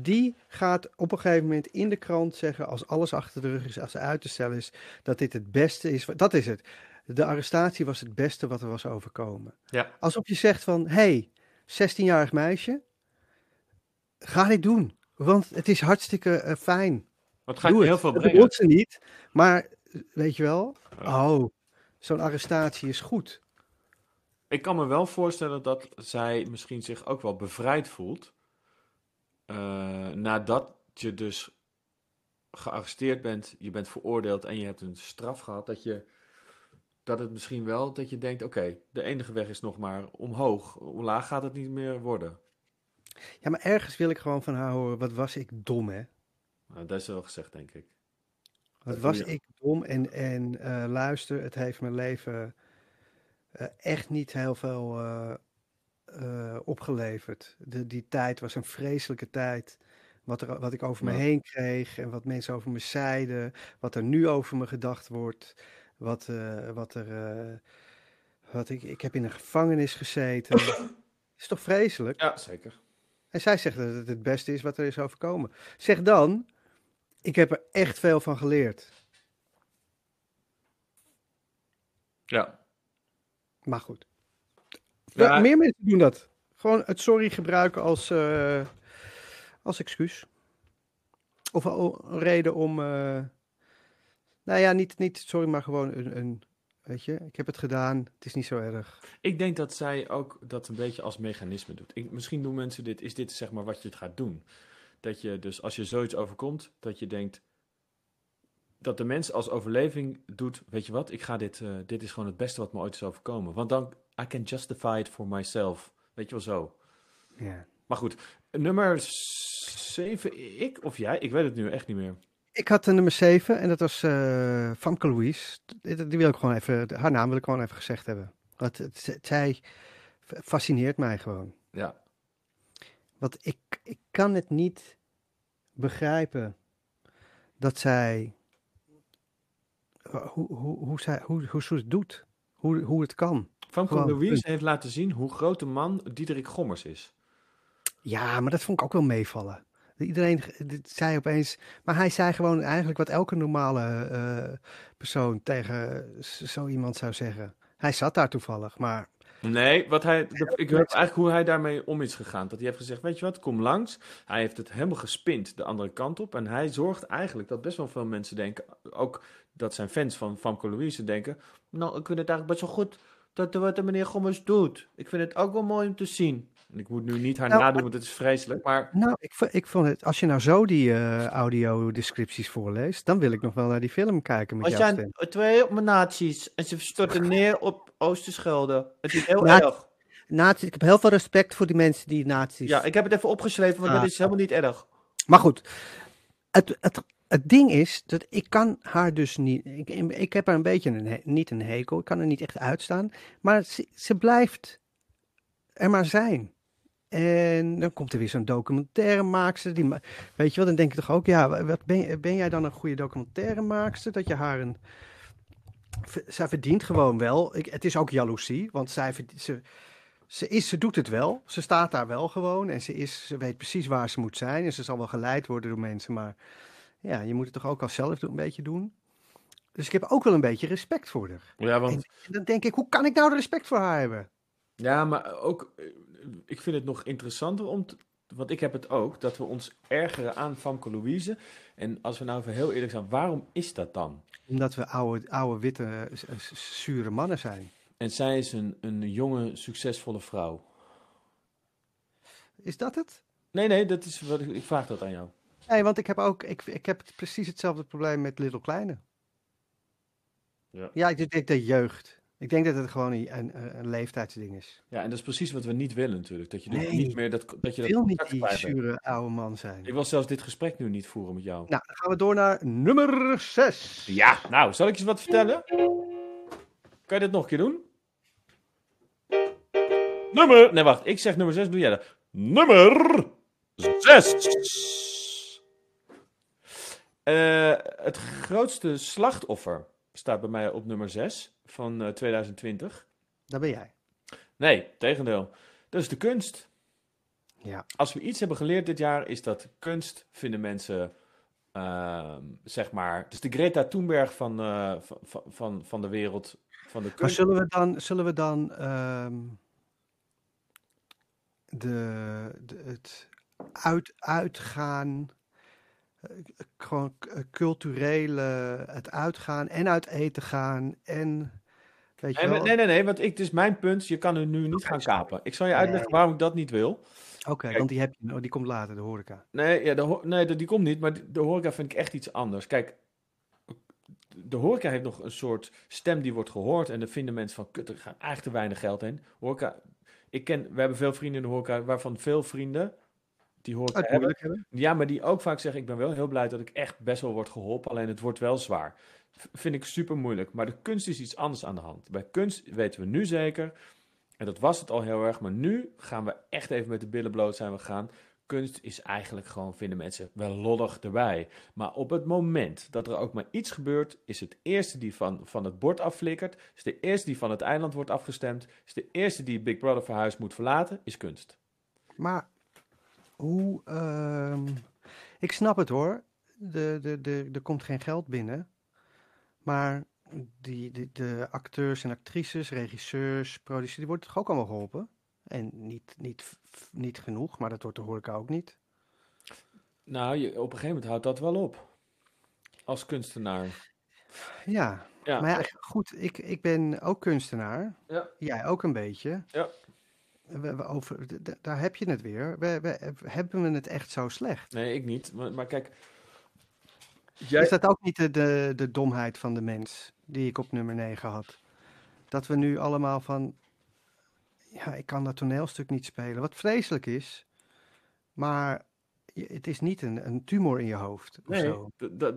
Die gaat op een gegeven moment in de krant zeggen, als alles achter de rug is, als ze uit te stellen is, dat dit het beste is. Dat is het. De arrestatie was het beste wat er was overkomen. ja. Alsof je zegt van, hey, 16-jarig meisje, ga dit doen. Want het is hartstikke eh, fijn. Het gaat je heel veel Dat brengen. bedoelt ze niet, maar weet je wel, oh, zo'n arrestatie is goed. Ik kan me wel voorstellen dat zij misschien zich ook wel bevrijd voelt. Eh, nadat je dus gearresteerd bent, je bent veroordeeld en je hebt een straf gehad. Dat, je, dat het misschien wel, dat je denkt, oké, de enige weg is nog maar omhoog. Hoe laag gaat het niet meer worden? Ja, maar ergens wil ik gewoon van haar horen, wat was ik dom hè. Nou, dat is wel gezegd, denk ik. Wat Dat was ik dom en, en eh, luister, het heeft mijn leven eh, echt niet heel veel eh, eh, opgeleverd. De, die tijd was een vreselijke tijd. Wat, er, wat ik over me Ja. heen kreeg en wat mensen over me zeiden, wat er nu over me gedacht wordt, wat, eh, wat er. eh, wat ik, ik heb in een gevangenis gezeten. is toch vreselijk? Ja, zeker. En zij zegt dat het het beste is wat er is overkomen. Zeg dan, ik heb er echt veel van geleerd. Ja. Maar goed. Ja. Meer mensen doen dat. Gewoon het sorry gebruiken als, eh, als excuus. Of al- een reden om. eh, nou ja, niet, niet sorry, maar gewoon een, een. Weet je, ik heb het gedaan. Het is niet zo erg. Ik denk dat zij ook dat een beetje als mechanisme doet. Ik, misschien doen mensen dit, is dit zeg maar wat je het gaat doen. Dat je dus als je zoiets overkomt, dat je denkt dat de mens als overleving doet, weet je wat, ik ga dit, eh, dit is gewoon het beste wat me ooit is overkomen. Want dan, I can justify it for myself. Weet je wel zo. Ja. Maar goed, nummer 7, ik of jij? Ik weet het nu echt niet meer. Ik had de nummer 7 en dat was eh Famke Louise. Die, die wil ik gewoon even, haar naam wil ik gewoon even gezegd hebben. Want het, het- zij fascineert mij gewoon. Ja. Want ik, ik kan het niet begrijpen dat zij. Hoe, hoe, hoe, zij, hoe, hoe ze het doet. Hoe, hoe het kan. Famke Louise heeft laten zien hoe groot de man Diederik Gommers is. Ja, maar dat vond ik ook wel meevallen. Iedereen zei opeens. Maar hij zei gewoon eigenlijk wat elke normale eh, persoon tegen zo iemand zou zeggen. Hij zat daar toevallig, maar. Nee, wat hij, ik weet eigenlijk hoe hij daarmee om is gegaan. Dat hij heeft gezegd, weet je wat, kom langs. Hij heeft het helemaal gespind de andere kant op. En hij zorgt eigenlijk dat best wel veel mensen denken, ook dat zijn fans van Famke Louise denken, nou, ik vind het eigenlijk best wel goed dat wat de meneer Gommers doet. Ik vind het ook wel mooi om te zien. En ik moet nu niet haar Nou, nadoen, want het is vreselijk. Maar Nou, ik, ik vond het. Als je nou zo die eh audiodescripties voorleest. dan wil ik nog wel naar die film kijken met er zijn twee nazi's en ze storten neer op Oosterschelde. Het is heel erg. Nazi, ik heb heel veel respect voor die mensen die nazi's. Ja, ik heb het even opgeschreven, want Ah. dat is helemaal niet erg. Maar goed, het, het, het ding is dat ik kan haar dus niet. Ik, ik heb haar een beetje een, niet een hekel. Ik kan er niet echt uitstaan. Maar ze, blijft er maar zijn. En dan komt er weer zo'n documentairemaakster. Die, weet je wel, dan denk ik toch ook, ja, wat ben, ben jij dan een goede documentairemaakster? Dat je haar een. Zij verdient gewoon wel. Ik, het is ook jaloezie, want zij ze, ze, is, ze doet het wel. Ze staat daar wel gewoon. En ze, is, ze weet precies waar ze moet zijn. En ze zal wel geleid worden door mensen. Maar ja, je moet het toch ook al zelf een beetje doen. Dus ik heb ook wel een beetje respect voor haar. Ja, want En dan denk ik, hoe kan ik nou respect voor haar hebben? Ja, maar ook, eh, ik vind het nog interessanter om, te- want ik heb het ook, dat we ons ergeren aan Famke Louise. En als we nou even heel eerlijk zijn, waarom is dat dan? Omdat we oude, oude witte, eh, zure mannen zijn. En zij is een, een jonge, succesvolle vrouw. Is dat het? Nee, nee, dat is wat ik, ik vraag dat aan jou. Nee, want ik heb ook, ik, ik heb precies hetzelfde probleem met Little Kleine. Ja. Ja, ik denk de jeugd. Ik denk dat het gewoon een, een, een leeftijdsding is. Ja, en dat is precies wat we niet willen natuurlijk. Dat je Nee. niet meer dat, dat je Ik dat wil niet die zure oude man zijn. Ik wil zelfs dit gesprek nu niet voeren met jou. Nou, dan gaan we door naar nummer 6. Ja, nou, zal ik je wat vertellen? Kan je dit nog een keer doen? Nummer. Nee, wacht. Ik zeg nummer 6, doe jij dat. Nummer 6. Het grootste slachtoffer staat bij mij op nummer 6 van eh, 2020. Daar ben jij. Nee, tegendeel. Dat is de kunst. Ja. Als we iets hebben geleerd dit jaar, is dat kunst vinden mensen, ehm, zeg maar, dus de Greta Thunberg van, eh, van, van, van, de wereld, van de Maar kunst. zullen we dan, zullen we dan ehm, de, de, het uit, uitgaan, eh, gewoon eh, culturele, het uitgaan en uit eten gaan en, weet je Nee, wel. nee, nee, nee, want ik, het is mijn punt. Je kan er nu niet gaan kapen. Ik zal je uitleggen waarom ik dat niet wil. Oké, want die heb je, oh, die komt later, de horeca. Nee, ja, de, nee die komt niet, maar de, de horeca vind ik echt iets anders. Kijk, de horeca heeft nog een soort stem die wordt gehoord. En dan vinden mensen van, kut, er gaat eigenlijk te weinig geld in. Horeca, ik ken, we hebben veel vrienden in de horeca, waarvan veel vrienden die hoor ik hebben. hebben. Ja, maar die ook vaak zeggen: Ik ben wel heel blij dat ik echt best wel word geholpen, alleen het wordt wel zwaar. Vind ik super moeilijk. Maar de kunst is iets anders aan de hand. Bij kunst weten we nu zeker, en dat was het al heel erg, maar nu gaan we echt even met de billen bloot zijn we gaan. Kunst is eigenlijk gewoon, vinden mensen, wel lollig erbij. Maar op het moment dat er ook maar iets gebeurt, is het eerste die van, van het bord afflikkert, is de eerste die van het eiland wordt afgestemd, is de eerste die Big Brother verhuis moet verlaten, is kunst. Maar hoe. ehm, ik snap het hoor. De, de, de, er komt geen geld binnen. Maar die, die, de acteurs en actrices, regisseurs, producers, die worden toch ook allemaal geholpen? En niet, niet, niet genoeg, maar dat wordt de horeca ook niet. Nou, je, op een gegeven moment houdt dat wel op. Als kunstenaar. Ja, Ja, maar ja, goed, ik, ik ben ook kunstenaar. Ja. Jij ook een beetje. Ja. We, we over, daar heb je het weer. We, we, hebben we het echt zo slecht? Nee, ik niet. Maar, maar kijk. Jij... Is dat ook niet de, de, de domheid van de mens die ik op nummer 9 had? Dat we nu allemaal van, ja, ik kan dat toneelstuk niet spelen, wat vreselijk is, maar het is niet een, een tumor in je hoofd of Nee, zo. dat,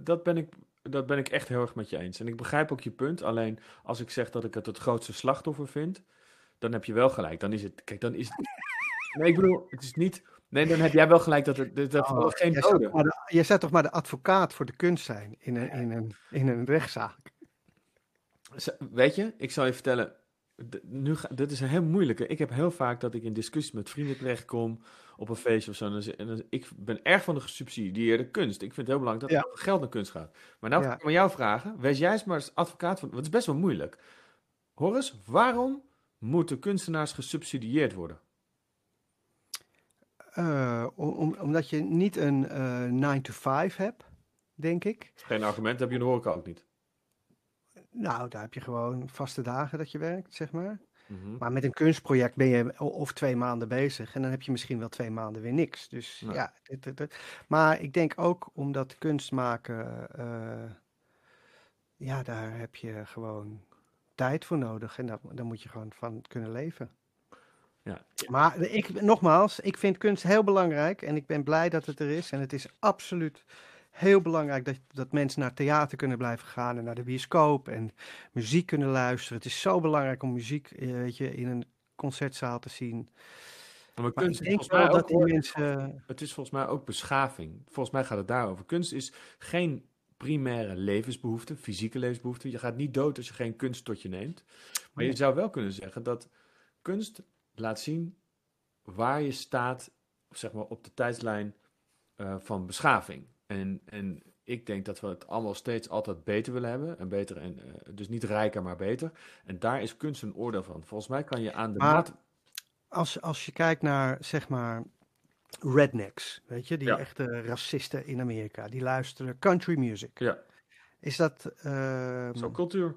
dat, ben ik, dat ben ik echt heel erg met je eens. En ik begrijp ook je punt. Alleen als ik zeg dat ik het het grootste slachtoffer vind, dan heb je wel gelijk. Dan is het. Kijk, dan is het. Nee, ik bedoel, het is niet. Nee, dan heb jij wel gelijk dat er, dat er Oh, geen jij, doden. toch maar de, jij zou toch maar de advocaat voor de kunst zijn in een, in een, in een rechtszaak? Weet je, ik zal je vertellen. Nu ga, dit is een heel moeilijke. Ik heb heel vaak dat ik in discussies met vrienden terechtkom op een feestje of zo. En dan, ze- en dan- ik ben erg van de gesubsidieerde kunst. Ik vind het heel belangrijk dat er heel veel geld naar kunst gaat. Maar nou Ja. ik maar jou vragen. Wees jij eens maar eens advocaat van. Want het is best wel moeilijk. Horace, waarom moeten kunstenaars gesubsidieerd worden? Eh, om, om- omdat je niet een eh 9 to 5 hebt, denk ik. Geen argument, heb je in de horeca ook niet. Nou, daar heb je gewoon vaste dagen dat je werkt, zeg maar. Mhm. Maar met een kunstproject ben je of twee maanden bezig en dan heb je misschien wel twee maanden weer niks. Dus Ja. ja, dit- dit- dit. maar ik denk ook omdat kunst maken, eh, ja, daar heb je gewoon tijd voor nodig en daar, daar moet je gewoon van kunnen leven. Ja. Maar ik, nogmaals, ik vind kunst heel belangrijk en ik ben blij dat het er is. En het is absoluut heel belangrijk dat, dat mensen naar theater kunnen blijven gaan en naar de bioscoop en muziek kunnen luisteren. Het is zo belangrijk om muziek eh, weet je, in een concertzaal te zien. Maar Maar kunst ik denk wel dat die mensen... het is volgens mij ook beschaving. Volgens mij gaat het daarover. Kunst is geen primaire levensbehoefte, fysieke levensbehoefte. Je gaat niet dood als je geen kunst tot je neemt. Maar je zou wel kunnen zeggen dat kunst laat zien waar je staat, zeg maar, op de tijdslijn eh, van beschaving. En, en ik denk dat we het allemaal steeds altijd beter willen hebben. En beter en, eh, dus niet rijker, maar beter. En daar is kunst een oordeel van. Volgens mij kan je aan de Maar- mat... Als, als je kijkt naar, zeg maar, rednecks, weet je, die Ja. echte racisten in Amerika, die luisteren country music. Ja, Is dat ehm, zo cultuur.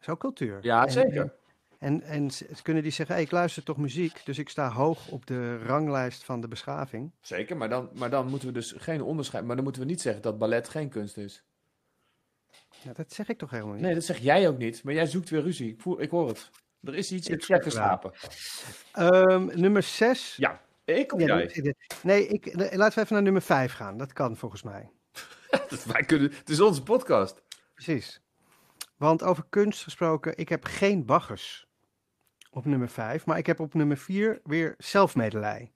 zo cultuur? Ja, En- zeker. En, en kunnen die zeggen, hey, ik luister toch muziek, dus ik sta hoog op de ranglijst van de beschaving. Zeker, maar dan, maar dan moeten we dus geen onderscheid. Maar dan moeten we niet zeggen dat ballet geen kunst is. Ja, dat zeg ik toch helemaal niet. Nee, dat zeg jij ook niet. Maar jij zoekt weer ruzie. Ik, voel, ik hoor het. Er is iets in het wel. geschapen. Ehm, nummer 6. Ja, ik of Ja, jij? nee, ik, eh, laten we even naar nummer 5 gaan. Dat kan volgens mij. Dat wij kunnen, het is onze podcast. Precies. Want over kunst gesproken, ik heb geen baggers op nummer 5, maar ik heb op nummer 4 weer zelfmedelij.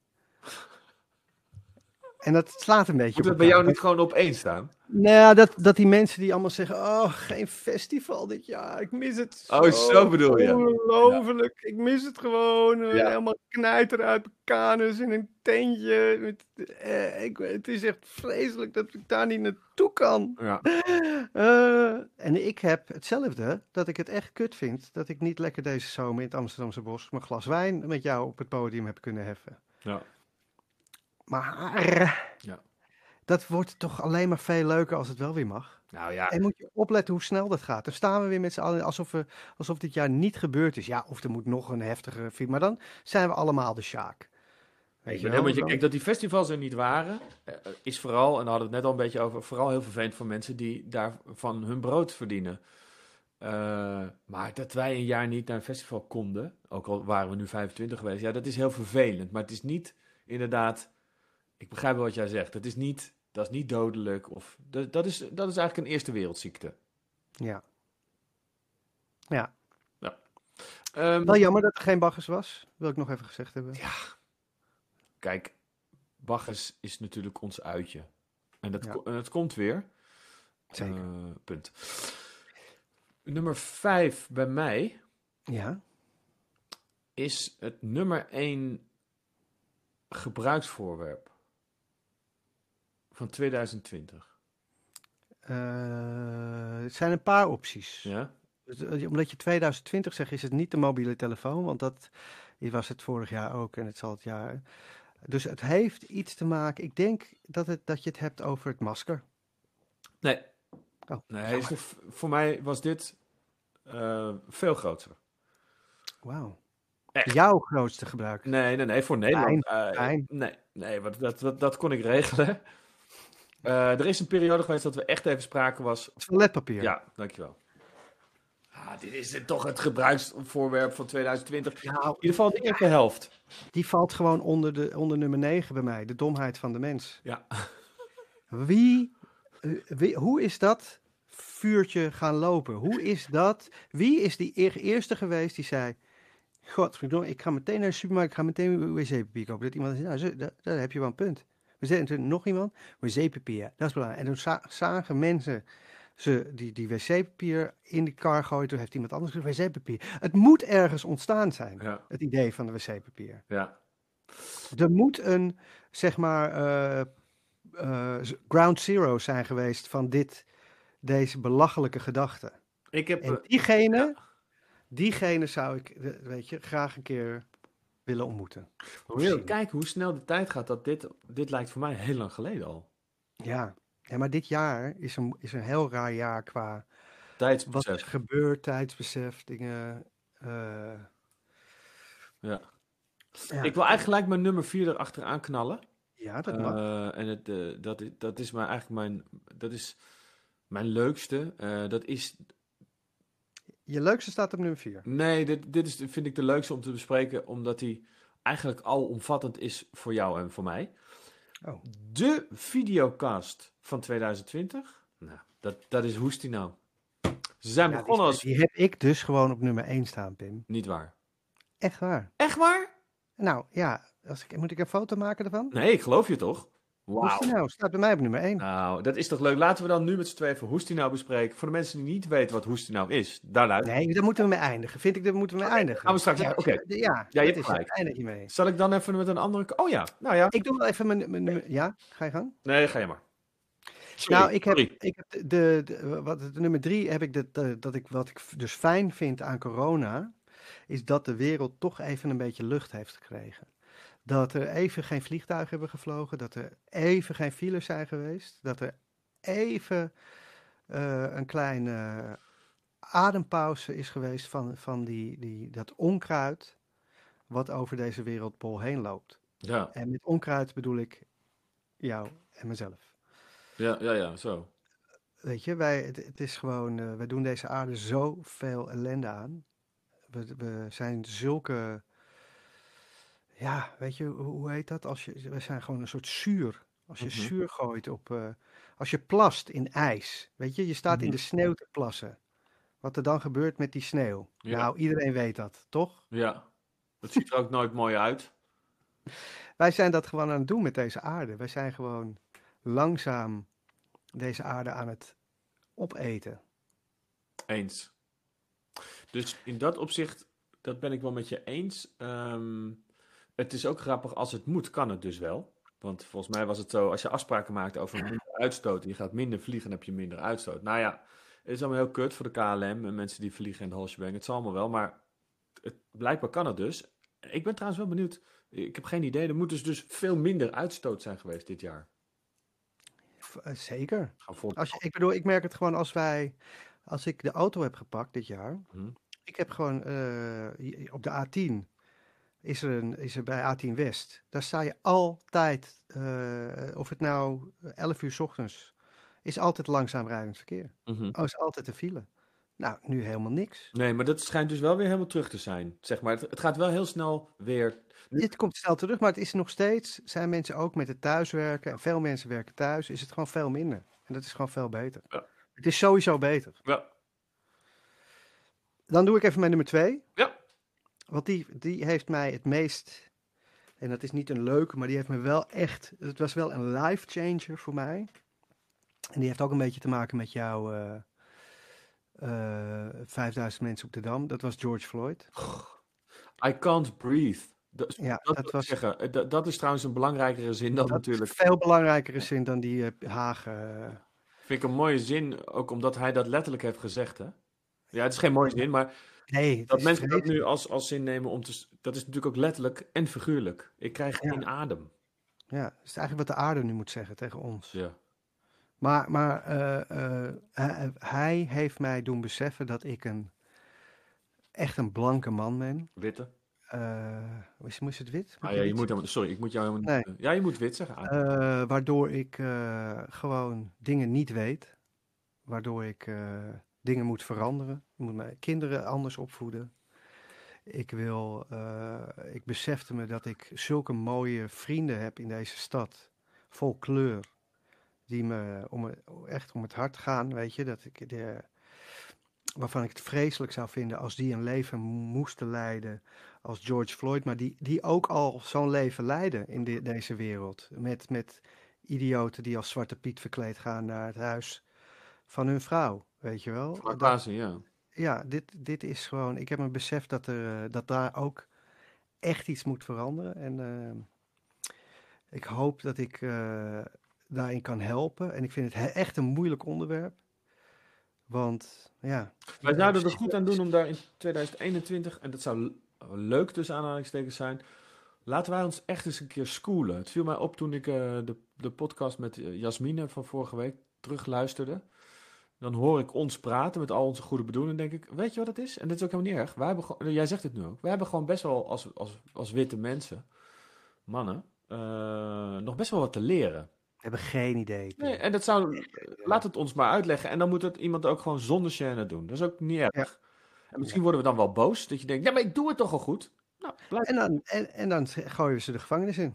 En dat slaat een beetje Moet het bij jou niet gewoon op één staan? Nou, dat, dat die mensen die allemaal zeggen, oh, geen festival dit jaar, ik mis het Oh, zo bedoel je. Ongelooflijk, ik mis het gewoon. eh, Ja. Helemaal knijter uit kanus in een tentje. Met, eh, ik, het is echt vreselijk dat ik daar niet naartoe kan. Ja. Eh, en ik heb hetzelfde, dat ik het echt kut vind dat ik niet lekker deze zomer in het Amsterdamse bos mijn glas wijn met jou op het podium heb kunnen heffen. ja. Maar Ja. dat wordt toch alleen maar veel leuker als het wel weer mag. Nou ja, En moet je opletten hoe snel dat gaat. Dan staan we weer met z'n allen alsof, we, alsof dit jaar niet gebeurd is. Ja, of er moet nog een heftige film. Maar dan zijn we allemaal de Sjaak. Weet je wel? je. Kijk, dat die festivals er niet waren, eh, is vooral, en daar hadden we het net al een beetje over, vooral heel vervelend voor mensen die daarvan hun brood verdienen. Eh, maar dat wij een jaar niet naar een festival konden, ook al waren we nu 25 geweest, ja, dat is heel vervelend. Maar het is niet inderdaad ik begrijp wel wat jij zegt. Het is niet, dat is niet dodelijk. Of, dat, dat, is, dat is eigenlijk een eerste wereldziekte. Ja. Ja. Ehm, Wel jammer dat er geen baggers was. Wil ik nog even gezegd hebben. Kijk, Bacchus is natuurlijk ons uitje. En dat, Ja. en dat komt weer. Zeker. Eh, punt. Nummer vijf bij mij Ja. is het nummer één gebruiksvoorwerp van 2020. Eh, het zijn een paar opties. Ja? Eh, Omdat je 2020 zegt, is het niet de mobiele telefoon, want dat was het vorig jaar ook en het zal het jaar. Dus het heeft iets te maken. Ik denk dat, het, dat je het hebt over het masker. Nee. Oh, nee voor mij was dit eh, veel groter. Wauw. Jouw grootste gebruik. Nee, nee, nee, voor Nederland. fijn. Nee, nee wat, dat, dat, dat kon ik regelen. Eh, er is een periode geweest dat we echt even spraken was. Toiletpapier. Ja, dankjewel. Ah, dit is toch het gebruiksvoorwerp van 2020. Nou, In ieder geval de eerste helft. die valt gewoon onder, de, onder nummer 9 bij mij. De domheid van de mens. Ja. Wie, eh, wie, hoe is dat vuurtje gaan lopen? Hoe is dat? Wie is die eer- eerste geweest die zei... Godverdomme, ik ga meteen naar de supermarkt, ik ga meteen wc-papier kopen. Dat iemand zei, nou, daar heb je wel een punt. We zetten nog iemand, wc-papier, dat is belangrijk. En toen za- zagen mensen ze die, die wc-papier in de kar gooien. Toen heeft iemand anders gezegd, wc-papier. Het moet ergens ontstaan zijn, Ja, het idee van de wc-papier. ja. Er moet een, zeg maar, eh, eh, ground zero zijn geweest van dit, deze belachelijke gedachte. Ik heb... En eh, diegene, diegene zou ik, weet je, graag een keer willen ontmoeten. Kijken hoe snel de tijd gaat. Dat dit, dit lijkt voor mij heel lang geleden al. Ja, ja maar dit jaar is een, is een heel raar jaar qua wat er Tijdsbesef. gebeurt, tijdsbesef, dingen. eh, Ja. ja. Ik wil eigenlijk gelijk mijn nummer 4 erachteraan knallen. ja, dat mag. Eh, en het, eh, dat, is, dat is maar eigenlijk mijn, dat is mijn leukste. Eh, dat is, Je leukste staat op nummer 4. nee, dit, dit is, vind ik de leukste om te bespreken, omdat hij eigenlijk alomvattend is voor jou en voor mij. Oh. De videocast van 2020, nou, dat, dat is Hoestie nou. Ze zijn Ja, begonnen die, als... die heb ik dus gewoon op nummer 1 staan, Pim. Niet waar. Echt waar. Echt waar? Nou ja, als ik, moet ik een foto maken ervan? Nee, ik geloof je toch? Hoe is Wauw. die nou? Staat bij mij op nummer 1. Nou, dat is toch leuk. Laten we dan nu met z'n tweeën even Hoestie nou bespreken. Voor de mensen die niet weten wat Hoestie nou is, daar Nee, daar moeten we mee eindigen. Vind ik, daar moeten we mee eindigen. gaan we straks- Ja, oké. Ja, Ja, je hebt gelijk. Eindig je mee. Zal ik dan even met een andere... Oh ja, nou ja. Ik doe wel even mijn, mijn, Ja, ga je gang? Nee, ga je maar. Sorry, nou, ik heb, sorry. ik heb de, de, de- wat, de nummer drie heb ik dat, dat, dat ik wat ik dus fijn vind aan corona, is dat de wereld toch even een beetje lucht heeft gekregen. Dat er even geen vliegtuigen hebben gevlogen, dat er even geen files zijn geweest, dat er even eh, een kleine adempauze is geweest van, van die, die, dat onkruid wat over deze wereldbol heen loopt. Ja, En met onkruid bedoel ik jou en mezelf. ja, ja, ja, zo. Weet je, wij, het, het is gewoon, eh, wij doen deze aarde zoveel ellende aan. We, we zijn zulke, ja, weet je, hoe, heet dat? Als je, we zijn gewoon een soort zuur. Als je Mhm. zuur gooit op, eh, als je plast in ijs, weet je, je staat in Mhm. de sneeuw te plassen. Wat er dan gebeurt met die sneeuw. Ja. Nou, iedereen weet dat, toch? Ja. Het ziet er ook nooit mooi uit. Wij zijn dat gewoon aan het doen met deze aarde. Wij zijn gewoon langzaam deze aarde aan het opeten. Eens. Dus in dat opzicht, dat ben ik wel met je eens. Ehm, het is ook grappig, als het moet, kan het dus wel. Want volgens mij was het zo, als je afspraken maakt over minder uitstoot, en je gaat minder vliegen, dan heb je minder uitstoot. Nou ja, het is allemaal heel kut voor de KLM en mensen die vliegen in de Holsjebang. Het zal allemaal wel, maar het, blijkbaar kan het dus. Ik ben trouwens wel benieuwd. Ik heb geen idee. Er moet dus, dus veel minder uitstoot zijn geweest dit jaar. Eh, Zeker. Als je, ik bedoel, ik merk het gewoon als wij, als ik de auto heb gepakt dit jaar. Hm. Ik heb gewoon eh, op de A10 is er, een, is er bij A10 West. Daar sta je altijd, eh, of het nou 11 uur 's ochtends, is altijd langzaam rijdend verkeer. Mhm. Oh, is altijd een file. Nou, nu helemaal niks. Nee, maar dat schijnt dus wel weer helemaal terug te zijn. Zeg maar, het, het gaat wel heel snel weer. Dit komt snel terug, maar het is nog steeds, zijn mensen ook met het thuiswerken, en veel mensen werken thuis, is het gewoon veel minder. En dat is gewoon veel beter. Ja. Het is sowieso beter. Ja. Dan doe ik even mijn nummer twee. Ja. Want die, die heeft mij het meest, en dat is niet een leuke, maar die heeft me wel echt, het was wel een life changer voor mij. En die heeft ook een beetje te maken met jouw eh, eh, 5000 mensen op de Dam. Dat was George Floyd. I can't breathe. Dat, Ja, dat, was- zeggen. Eh, Dat, dat is trouwens een belangrijkere zin dan natuurlijk. veel belangrijker zin dan die eh, Haag. eh, Vind ik een mooie zin, ook omdat hij dat letterlijk heeft gezegd. Hè? Ja, het is geen mooie zin, maar nee, dat mensen dat nu als, als zin nemen om te. Dat is natuurlijk ook letterlijk en figuurlijk. Ik krijg Ja. geen adem. Ja, dat is eigenlijk wat de aarde nu moet zeggen tegen ons. Ja. Maar, maar eh, eh, hij, hij heeft mij doen beseffen dat ik een echt een blanke man ben. Witte. Eh, moest, moest het wit? Moet Ah, ja, je wit moet helemaal, sorry, ik moet jou helemaal Nee. Ja, je moet wit zeggen. Waardoor ik gewoon dingen niet weet. Waardoor ik dingen moet veranderen. Ik moet mijn kinderen anders opvoeden. Ik wil, eh, ik besefte me dat ik zulke mooie vrienden heb in deze stad. Vol kleur. Die me om, echt om het hart gaan, weet je. Dat ik de, waarvan ik het vreselijk zou vinden als die een leven moesten leiden als George Floyd, maar die, die ook al zo'n leven leiden in de- deze wereld. Met, met idioten die als Zwarte Piet verkleed gaan naar het huis van hun vrouw, weet je wel. Ja. Ja, dit, dit is gewoon, ik heb me beseft dat, er, eh, dat daar ook echt iets moet veranderen. En eh, ik hoop dat ik eh, daarin kan helpen. En ik vind het he- echt een moeilijk onderwerp. Want ja, Wij zouden er goed aan doen om daar in 2021, en dat zou leuk tussen aanhalingstekens zijn, laten wij ons echt eens een keer schoolen. Het viel mij op toen ik eh, de, de podcast met Jasmine van vorige week terugluisterde. Dan hoor ik ons praten met al onze goede bedoelingen. denk ik, weet je wat het is? En dit is ook helemaal niet erg. Wij hebben gewoon, jij zegt het nu ook. Wij hebben gewoon best wel als, als, als witte mensen, mannen, eh, nog best wel wat te leren. we hebben geen idee. Nee, en dat zou, laat het ons maar uitleggen. En dan moet het iemand ook gewoon zonder chaîne doen. Dat is ook niet erg. En misschien worden we dan wel boos. Dat je denkt, ja, maar ik doe het toch al goed. Nou. En dan, en, en dan gooien we ze de gevangenis in.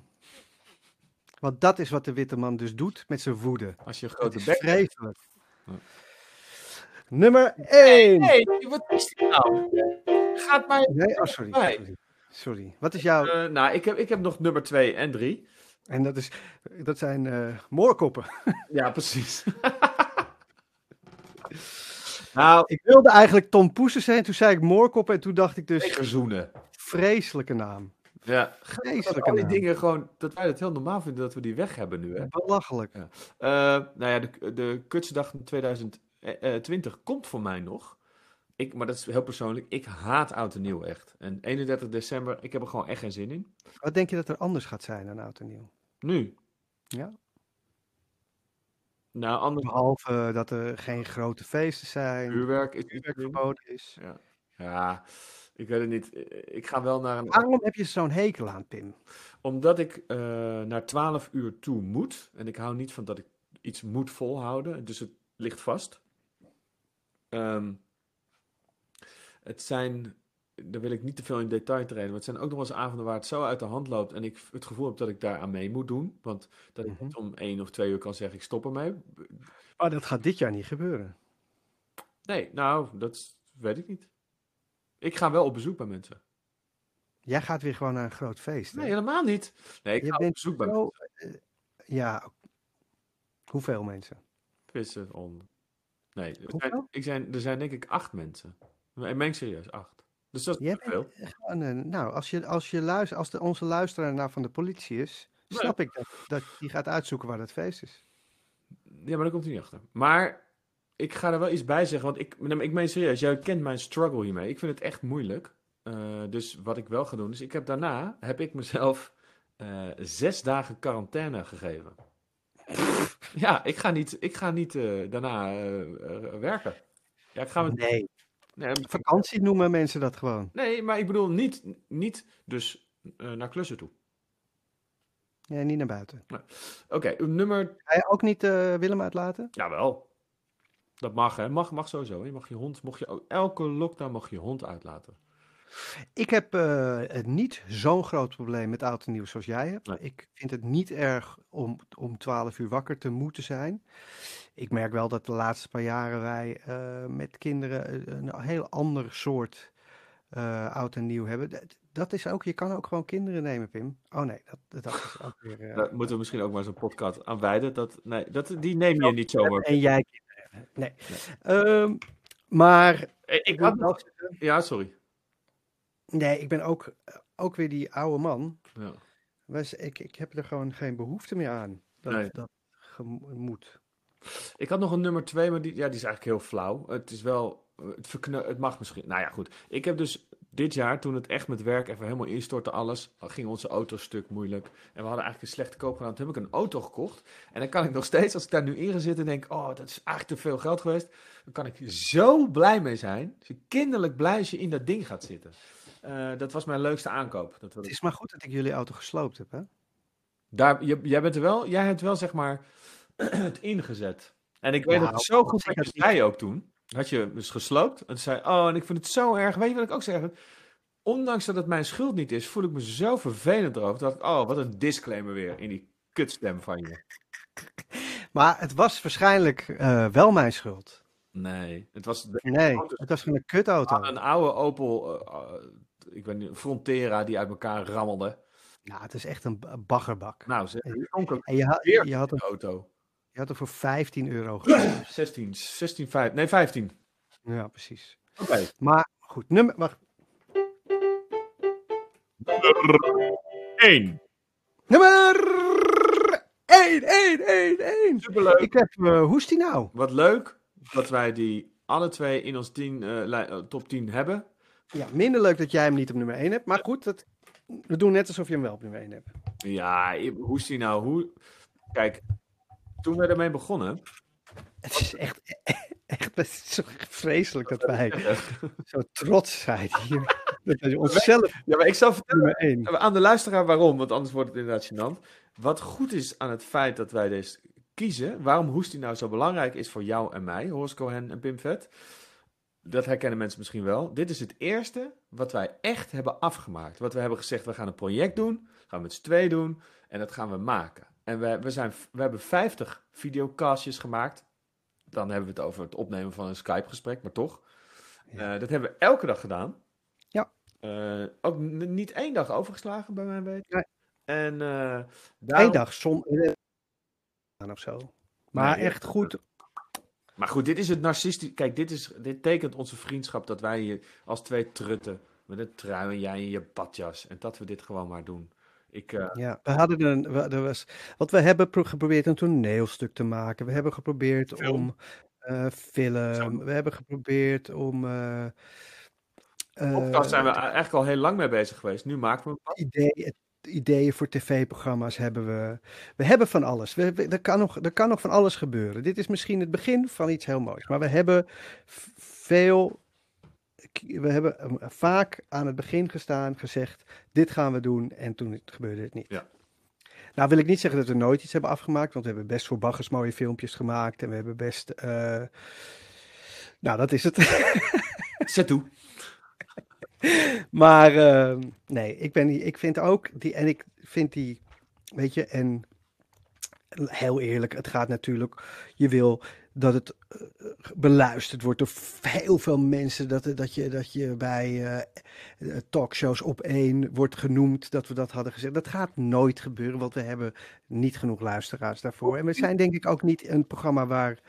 Want dat is wat de witte man dus doet met zijn woede. Als je een grote bek vreselijk. Nummer 1. Nee, hey, wat is dit nou? Gaat mij. Nee, oh, sorry, sorry, sorry. Wat is jouw. Eh, nou, ik heb, ik heb nog nummer 2 en 3. En dat, is, dat zijn uh, moorkoppen. Ja, precies. nou, ik wilde eigenlijk Tom Poesen zijn. Toen zei ik moorkoppen. En toen dacht ik dus. Gezoenen. Vreselijke naam. Ja, vreselijke die dingen gewoon. Dat wij het heel normaal vinden dat we die weg hebben nu. Hè? Belachelijk. Ja. Uh, nou ja, de, de Kutsdag 2000. Eh, eh, 20 komt voor mij nog. Ik, maar dat is heel persoonlijk. Ik haat oud en nieuw echt. En 31 december, ik heb er gewoon echt geen zin in. Wat denk je dat er anders gaat zijn dan oud en nieuw? Nu? Ja. Nou, anders... Behalve dat er geen grote feesten zijn. Uurwerk is verboden is. Ja. ja. ik weet het niet. Eh, ik ga wel naar een. Waarom heb je zo'n hekel aan, Pim? Omdat ik naar 12 uur toe moet. En ik hou niet van dat ik iets moet volhouden. Dus het ligt vast. Ehm, het zijn, daar wil ik niet te veel in detail treden. Maar het zijn ook nog wel eens avonden waar het zo uit de hand loopt. En ik het gevoel heb dat ik daar aan mee moet doen. Want dat ik Mhm. niet om één of twee uur kan zeggen ik stop ermee. Maar dat gaat dit jaar niet gebeuren. Nee, nou, dat weet ik niet. Ik ga wel op bezoek bij mensen. Jij gaat weer gewoon naar een groot feest. hè? Nee, helemaal niet. Nee, ik Je ga op bezoek bij mensen. eh, ja, hoeveel mensen? Vissen on. Nee, er zijn, ik zijn, er zijn denk ik acht mensen. Ik meen serieus, acht. Dus dat is Jij veel. Nou, als, je, als, je luister, als de, onze luisteraar nou van de politie is, Nee. snap ik dat, dat die gaat uitzoeken waar dat feest is. Ja, maar daar komt hij niet achter. Maar ik ga er wel iets bij zeggen, want ik, ik meen serieus, jij kent mijn struggle hiermee. Ik vind het echt moeilijk. Eh, dus wat ik wel ga doen, is ik heb daarna, heb ik mezelf eh, zes dagen quarantaine gegeven. Ja, ik ga niet, ik ga niet eh, daarna eh, eh, werken. Ja, ik ga met, Nee, nee, vakantie noemen mensen dat gewoon. nee, maar ik bedoel niet, niet dus naar klussen toe. Nee, niet naar buiten. Oké, nummer, Ga je ook niet Willem uitlaten? jawel. Dat mag, hè? Mag, mag sowieso. Je mag je hond, mocht je elke lockdown mag je hond uitlaten. Ik heb het niet zo'n groot probleem met oud en nieuw zoals jij hebt. Nee. Ik vind het niet erg om, om 12 uur wakker te moeten zijn. Ik merk wel dat de laatste paar jaren wij eh, met kinderen een heel ander soort eh, oud en nieuw hebben. Dat, dat is ook, je kan ook gewoon kinderen nemen, Pim. Oh nee, dat, dat is ook weer... Daar moeten we misschien ook maar zo'n podcast aan wijden. Dat, nee, dat, die neem je niet zomaar. en jij kinderen. Nee. Ehm, maar Eh, Ik had nog... Ja, sorry. Nee, ik ben ook, ook weer die oude man. Ja. Wij- Ik, ik heb er gewoon geen behoefte meer aan. Dat, Nee. dat gemoed. Ik had nog een nummer twee, maar die, ja, die is eigenlijk heel flauw. Het is wel, het, verkneu, het mag misschien. Nou ja, goed. Ik heb dus dit jaar, toen het echt met werk even helemaal instortte alles, ging onze auto stuk moeilijk. En we hadden eigenlijk een slechte koop gedaan. Toen heb ik een auto gekocht. En dan kan ik nog steeds, als ik daar nu in ga zitten, denk oh, dat is eigenlijk te veel geld geweest. Dan kan ik zo blij mee zijn. Dus kinderlijk blij als je in dat ding gaat zitten. Eh, dat was mijn leukste aankoop. Dat Het is maar goed dat ik jullie auto gesloopt heb, hè? Daar, je, jij bent er wel, jij hebt wel zeg maar het ingezet. En ik weet Nou, het zo goed dat je zei ook toen. Had je dus gesloopt en toen zei oh, en ik vind het zo erg. Weet je wat ik ook zeg? Ondanks dat het mijn schuld niet is, voel ik me zo vervelend erover. Dat ik, oh, wat een disclaimer weer in die kutstem van je. Maar het was waarschijnlijk eh, wel mijn schuld. Nee, het was de- Nee, het was gewoon een kutauto. een oude Opel, eh, ik weet niet, Frontera die uit elkaar rammelde. Nou, het is echt een baggerbak. Nou, ze En je, had, je, had hem, auto. je had hem voor 15 euro gekocht. 16, 16, 5, nee 15. Ja, precies. Oké. Maar goed, nummer, wacht. 1. nummer 1, 1, 1, 1. Superleuk. Ik heb, eh, hoe is die nou? Wat leuk dat wij die alle twee in ons 10, eh, li- eh, top 10 hebben. Ja, minder leuk dat jij hem niet op nummer 1 hebt. Maar goed, dat, we doen net alsof je hem wel op nummer 1 hebt. Ja, hoe is die nou? Hoe... Kijk, toen we ermee begonnen. Het is echt, echt het is zo vreselijk dat wij zo trots zijn hier. Dat onszelf Ja, maar ik zal vertellen nummer 1. aan de luisteraar waarom, want anders wordt het inderdaad gênant. Wat goed is aan het feit dat wij deze kiezen, waarom Hoestie nou zo belangrijk is voor jou en mij, Horst Cohen en Pim Vet. Dat herkennen mensen misschien wel. Dit is het eerste wat wij echt hebben afgemaakt. Wat we hebben gezegd, we gaan een project doen, gaan we met z'n twee doen en dat gaan we maken. En we, we, zijn, we hebben 50 videocastjes gemaakt. Dan hebben we het over het opnemen van een Skype-gesprek, maar toch. Ja. Eh, dat hebben we elke dag gedaan. Ja. Eh, ook niet één dag overgeslagen, bij mijn weten. Nee. En eh Eén dag zon of zo. Maar Nee, echt goed. Maar goed, dit is het narcistisch. Kijk, dit, is, dit tekent onze vriendschap dat wij hier als twee trutten met een trui en jij in je badjas. En dat we dit gewoon maar doen. Ik, eh, Ja, we hadden een. We, er was, wat we hebben pro- geprobeerd een toneelstuk te maken. We hebben geprobeerd Film. om eh, film. Zo. We hebben geprobeerd om. eh eh, podcast zijn we eigenlijk al heel lang mee bezig geweest. Nu maken we pas. idee, ideeën voor tv-programma's hebben we. We hebben van alles. We, we- er, kan nog, er kan nog van alles gebeuren. Dit is misschien het begin van iets heel moois. Maar we hebben veel. We hebben eh, vaak aan het begin gestaan, gezegd: dit gaan we doen. En toen gebeurde het niet. Ja. Nou wil ik niet zeggen dat we nooit iets hebben afgemaakt, want we hebben best voor baggers mooie filmpjes gemaakt en we hebben best. eh, Nou, dat is het. Zet toe. Maar eh, nee, ik, ben, ik vind ook die, en ik vind die, weet je, en heel eerlijk, het gaat natuurlijk, je wil dat het eh, beluisterd wordt door heel veel mensen, dat, dat, je, dat je bij eh, eh, talkshows op één wordt genoemd, dat we dat hadden gezegd. Dat gaat nooit gebeuren, want we hebben niet genoeg luisteraars daarvoor. En we zijn denk ik ook niet een programma waar...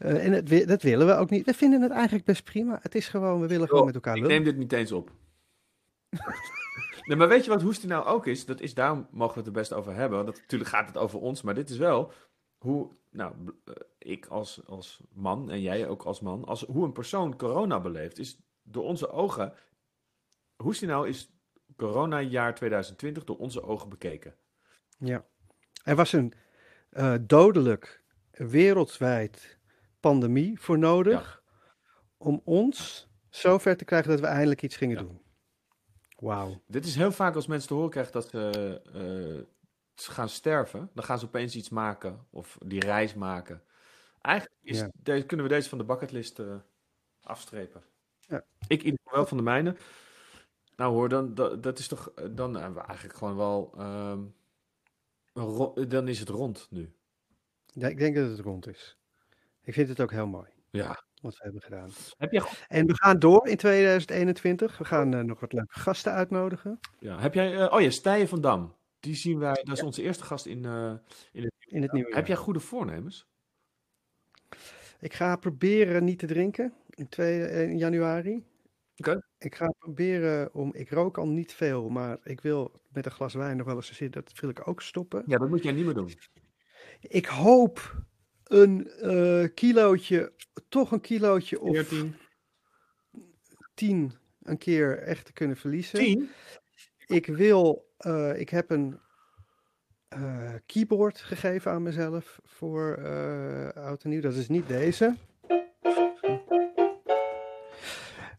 eh, en het, dat willen we ook niet. We vinden het eigenlijk best prima. Het is gewoon, we willen gewoon met elkaar Ik lullen. neem dit niet eens op. nee, maar weet je wat Hoestie nou ook is? Dat is, daarom mogen we het er best over hebben. Want dat, natuurlijk gaat het over ons, maar dit is wel hoe, nou, eh, ik als, als man en jij ook als man, als, hoe een persoon corona beleeft, is door onze ogen. Hoestie nou is corona-jaar 2020 door onze ogen bekeken. Ja. Er was een eh, dodelijk wereldwijd pandemie voor nodig om ons zover te krijgen dat we eindelijk iets gingen Ja. doen. Wauw. Dit is heel vaak als mensen te horen krijgen dat ze eh, ze gaan sterven. Dan gaan ze opeens iets maken of die reis maken. Eigenlijk is Ja. deze, kunnen we deze van de bucketlist eh, afstrepen. Ja. Ik in ieder geval wel van de mijne. Nou hoor, dan, dat, dat is toch, eh, dan hebben we eigenlijk gewoon wel, ro- dan is het rond nu. Ja, ik denk dat het rond is. Ik vind het ook heel mooi Ja. wat we hebben gedaan. Heb goed- En we gaan door in 2021. We gaan eh, nog wat leuke gasten uitnodigen ja, heb jij, eh, oh ja, Stijen van Dam. Die zien wij, dat is onze eerste gast in, eh, in het in het nieuwe. Heb jij goede voornemens? Ik ga proberen niet te drinken in, twee, in januari. Oké. Ik ga proberen om. Ik rook al niet veel, maar ik wil met een glas wijn nog wel eens zitten. Dat wil ik ook stoppen. Ja, dat moet jij niet meer doen. Ik hoop een eh kilootje, toch een kilootje of 14, 10 een keer echt te kunnen verliezen. 10? Ik wil, eh, ik heb een eh, keyboard gegeven aan mezelf voor oud en nieuw. Dat is niet deze.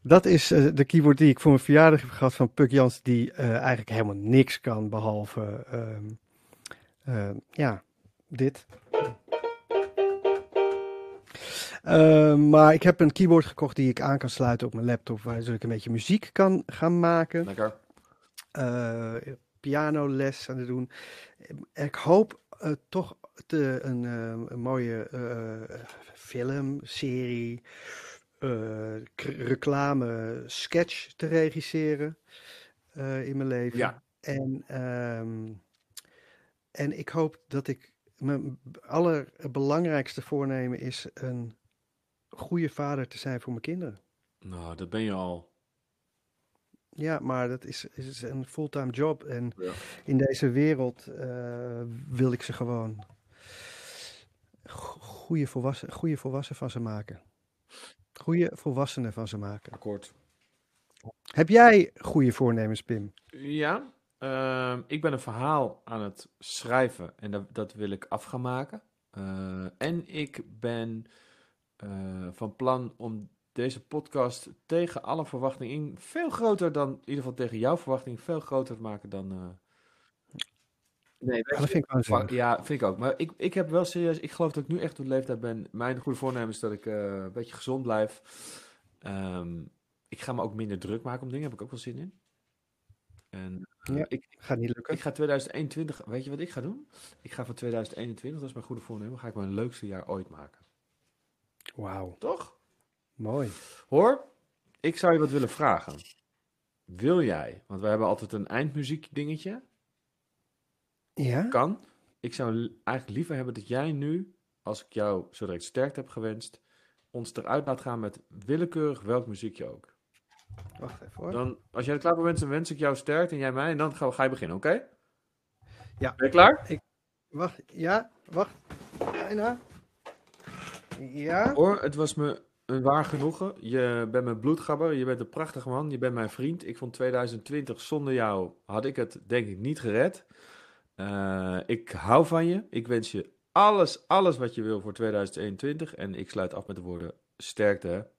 Dat is de keyboard die ik voor mijn verjaardag heb gehad van Puk Jans, die eigenlijk helemaal niks kan behalve, ehm, ja, dit. Ehm, maar ik heb een keyboard gekocht die ik aan kan sluiten op mijn laptop, waar ik een beetje muziek kan gaan maken Lekker. eh pianoles aan het doen. Ik hoop eh, toch te, een, eh, een mooie eh, film, serie, reclame, sketch te regisseren in mijn leven. Ja. En, ehm, en ik hoop dat ik mijn allerbelangrijkste voornemen is een goede vader te zijn voor mijn kinderen. Nou, dat ben je al. Ja, maar dat is, is een fulltime job. En Ja. in deze wereld eh, wil ik ze gewoon go- goede volwassen, goede volwassen van ze maken. Goede volwassenen van ze maken. Akkoord. Heb jij goede voornemens, Pim? Ja, ehm, ik ben een verhaal aan het schrijven en dat, dat wil ik af gaan maken. Eh, en ik ben eh, van plan om deze podcast tegen alle verwachtingen in veel groter dan, in ieder geval tegen jouw verwachting, veel groter te maken dan. eh, Nee, Ja, dat vind ik wel Ja, vind ik ook. Maar ik, ik heb wel serieus, ik geloof dat ik nu echt op de leeftijd ben. Mijn goede voornemen is dat ik eh, een beetje gezond blijf. Ehm, ik ga me ook minder druk maken om dingen, heb ik ook wel zin in. En Ja. ik, Gaat niet lukken. ik ga 2021, weet je wat ik ga doen? Ik ga van 2021, dat is mijn goede voornemen, ga ik mijn leukste jaar ooit maken. Wauw, Toch? mooi. Hoor, ik zou je wat willen vragen. Wil jij, want we hebben altijd een eindmuziek dingetje, Ja? kan. Ik zou li- eigenlijk liever hebben dat jij nu, als ik jou zo direct sterkte heb gewenst, ons eruit laat gaan met willekeurig welk muziekje ook. Wacht even hoor. Dan, als jij er klaar voor bent, dan wens ik jou sterkte en jij mij en dan ga, ga je beginnen, oké? Ja. Ben je klaar? Wacht, ja, wacht. Bijna. Hoor, het was me een waar genoegen. Je bent mijn bloedgabber, je bent een prachtig man, je bent mijn vriend. Ik vond 2020 zonder jou had ik het denk ik niet gered. Eh, ik hou van je. Ik wens je alles, alles wat je wil voor 2021. En ik sluit af met de woorden sterkte.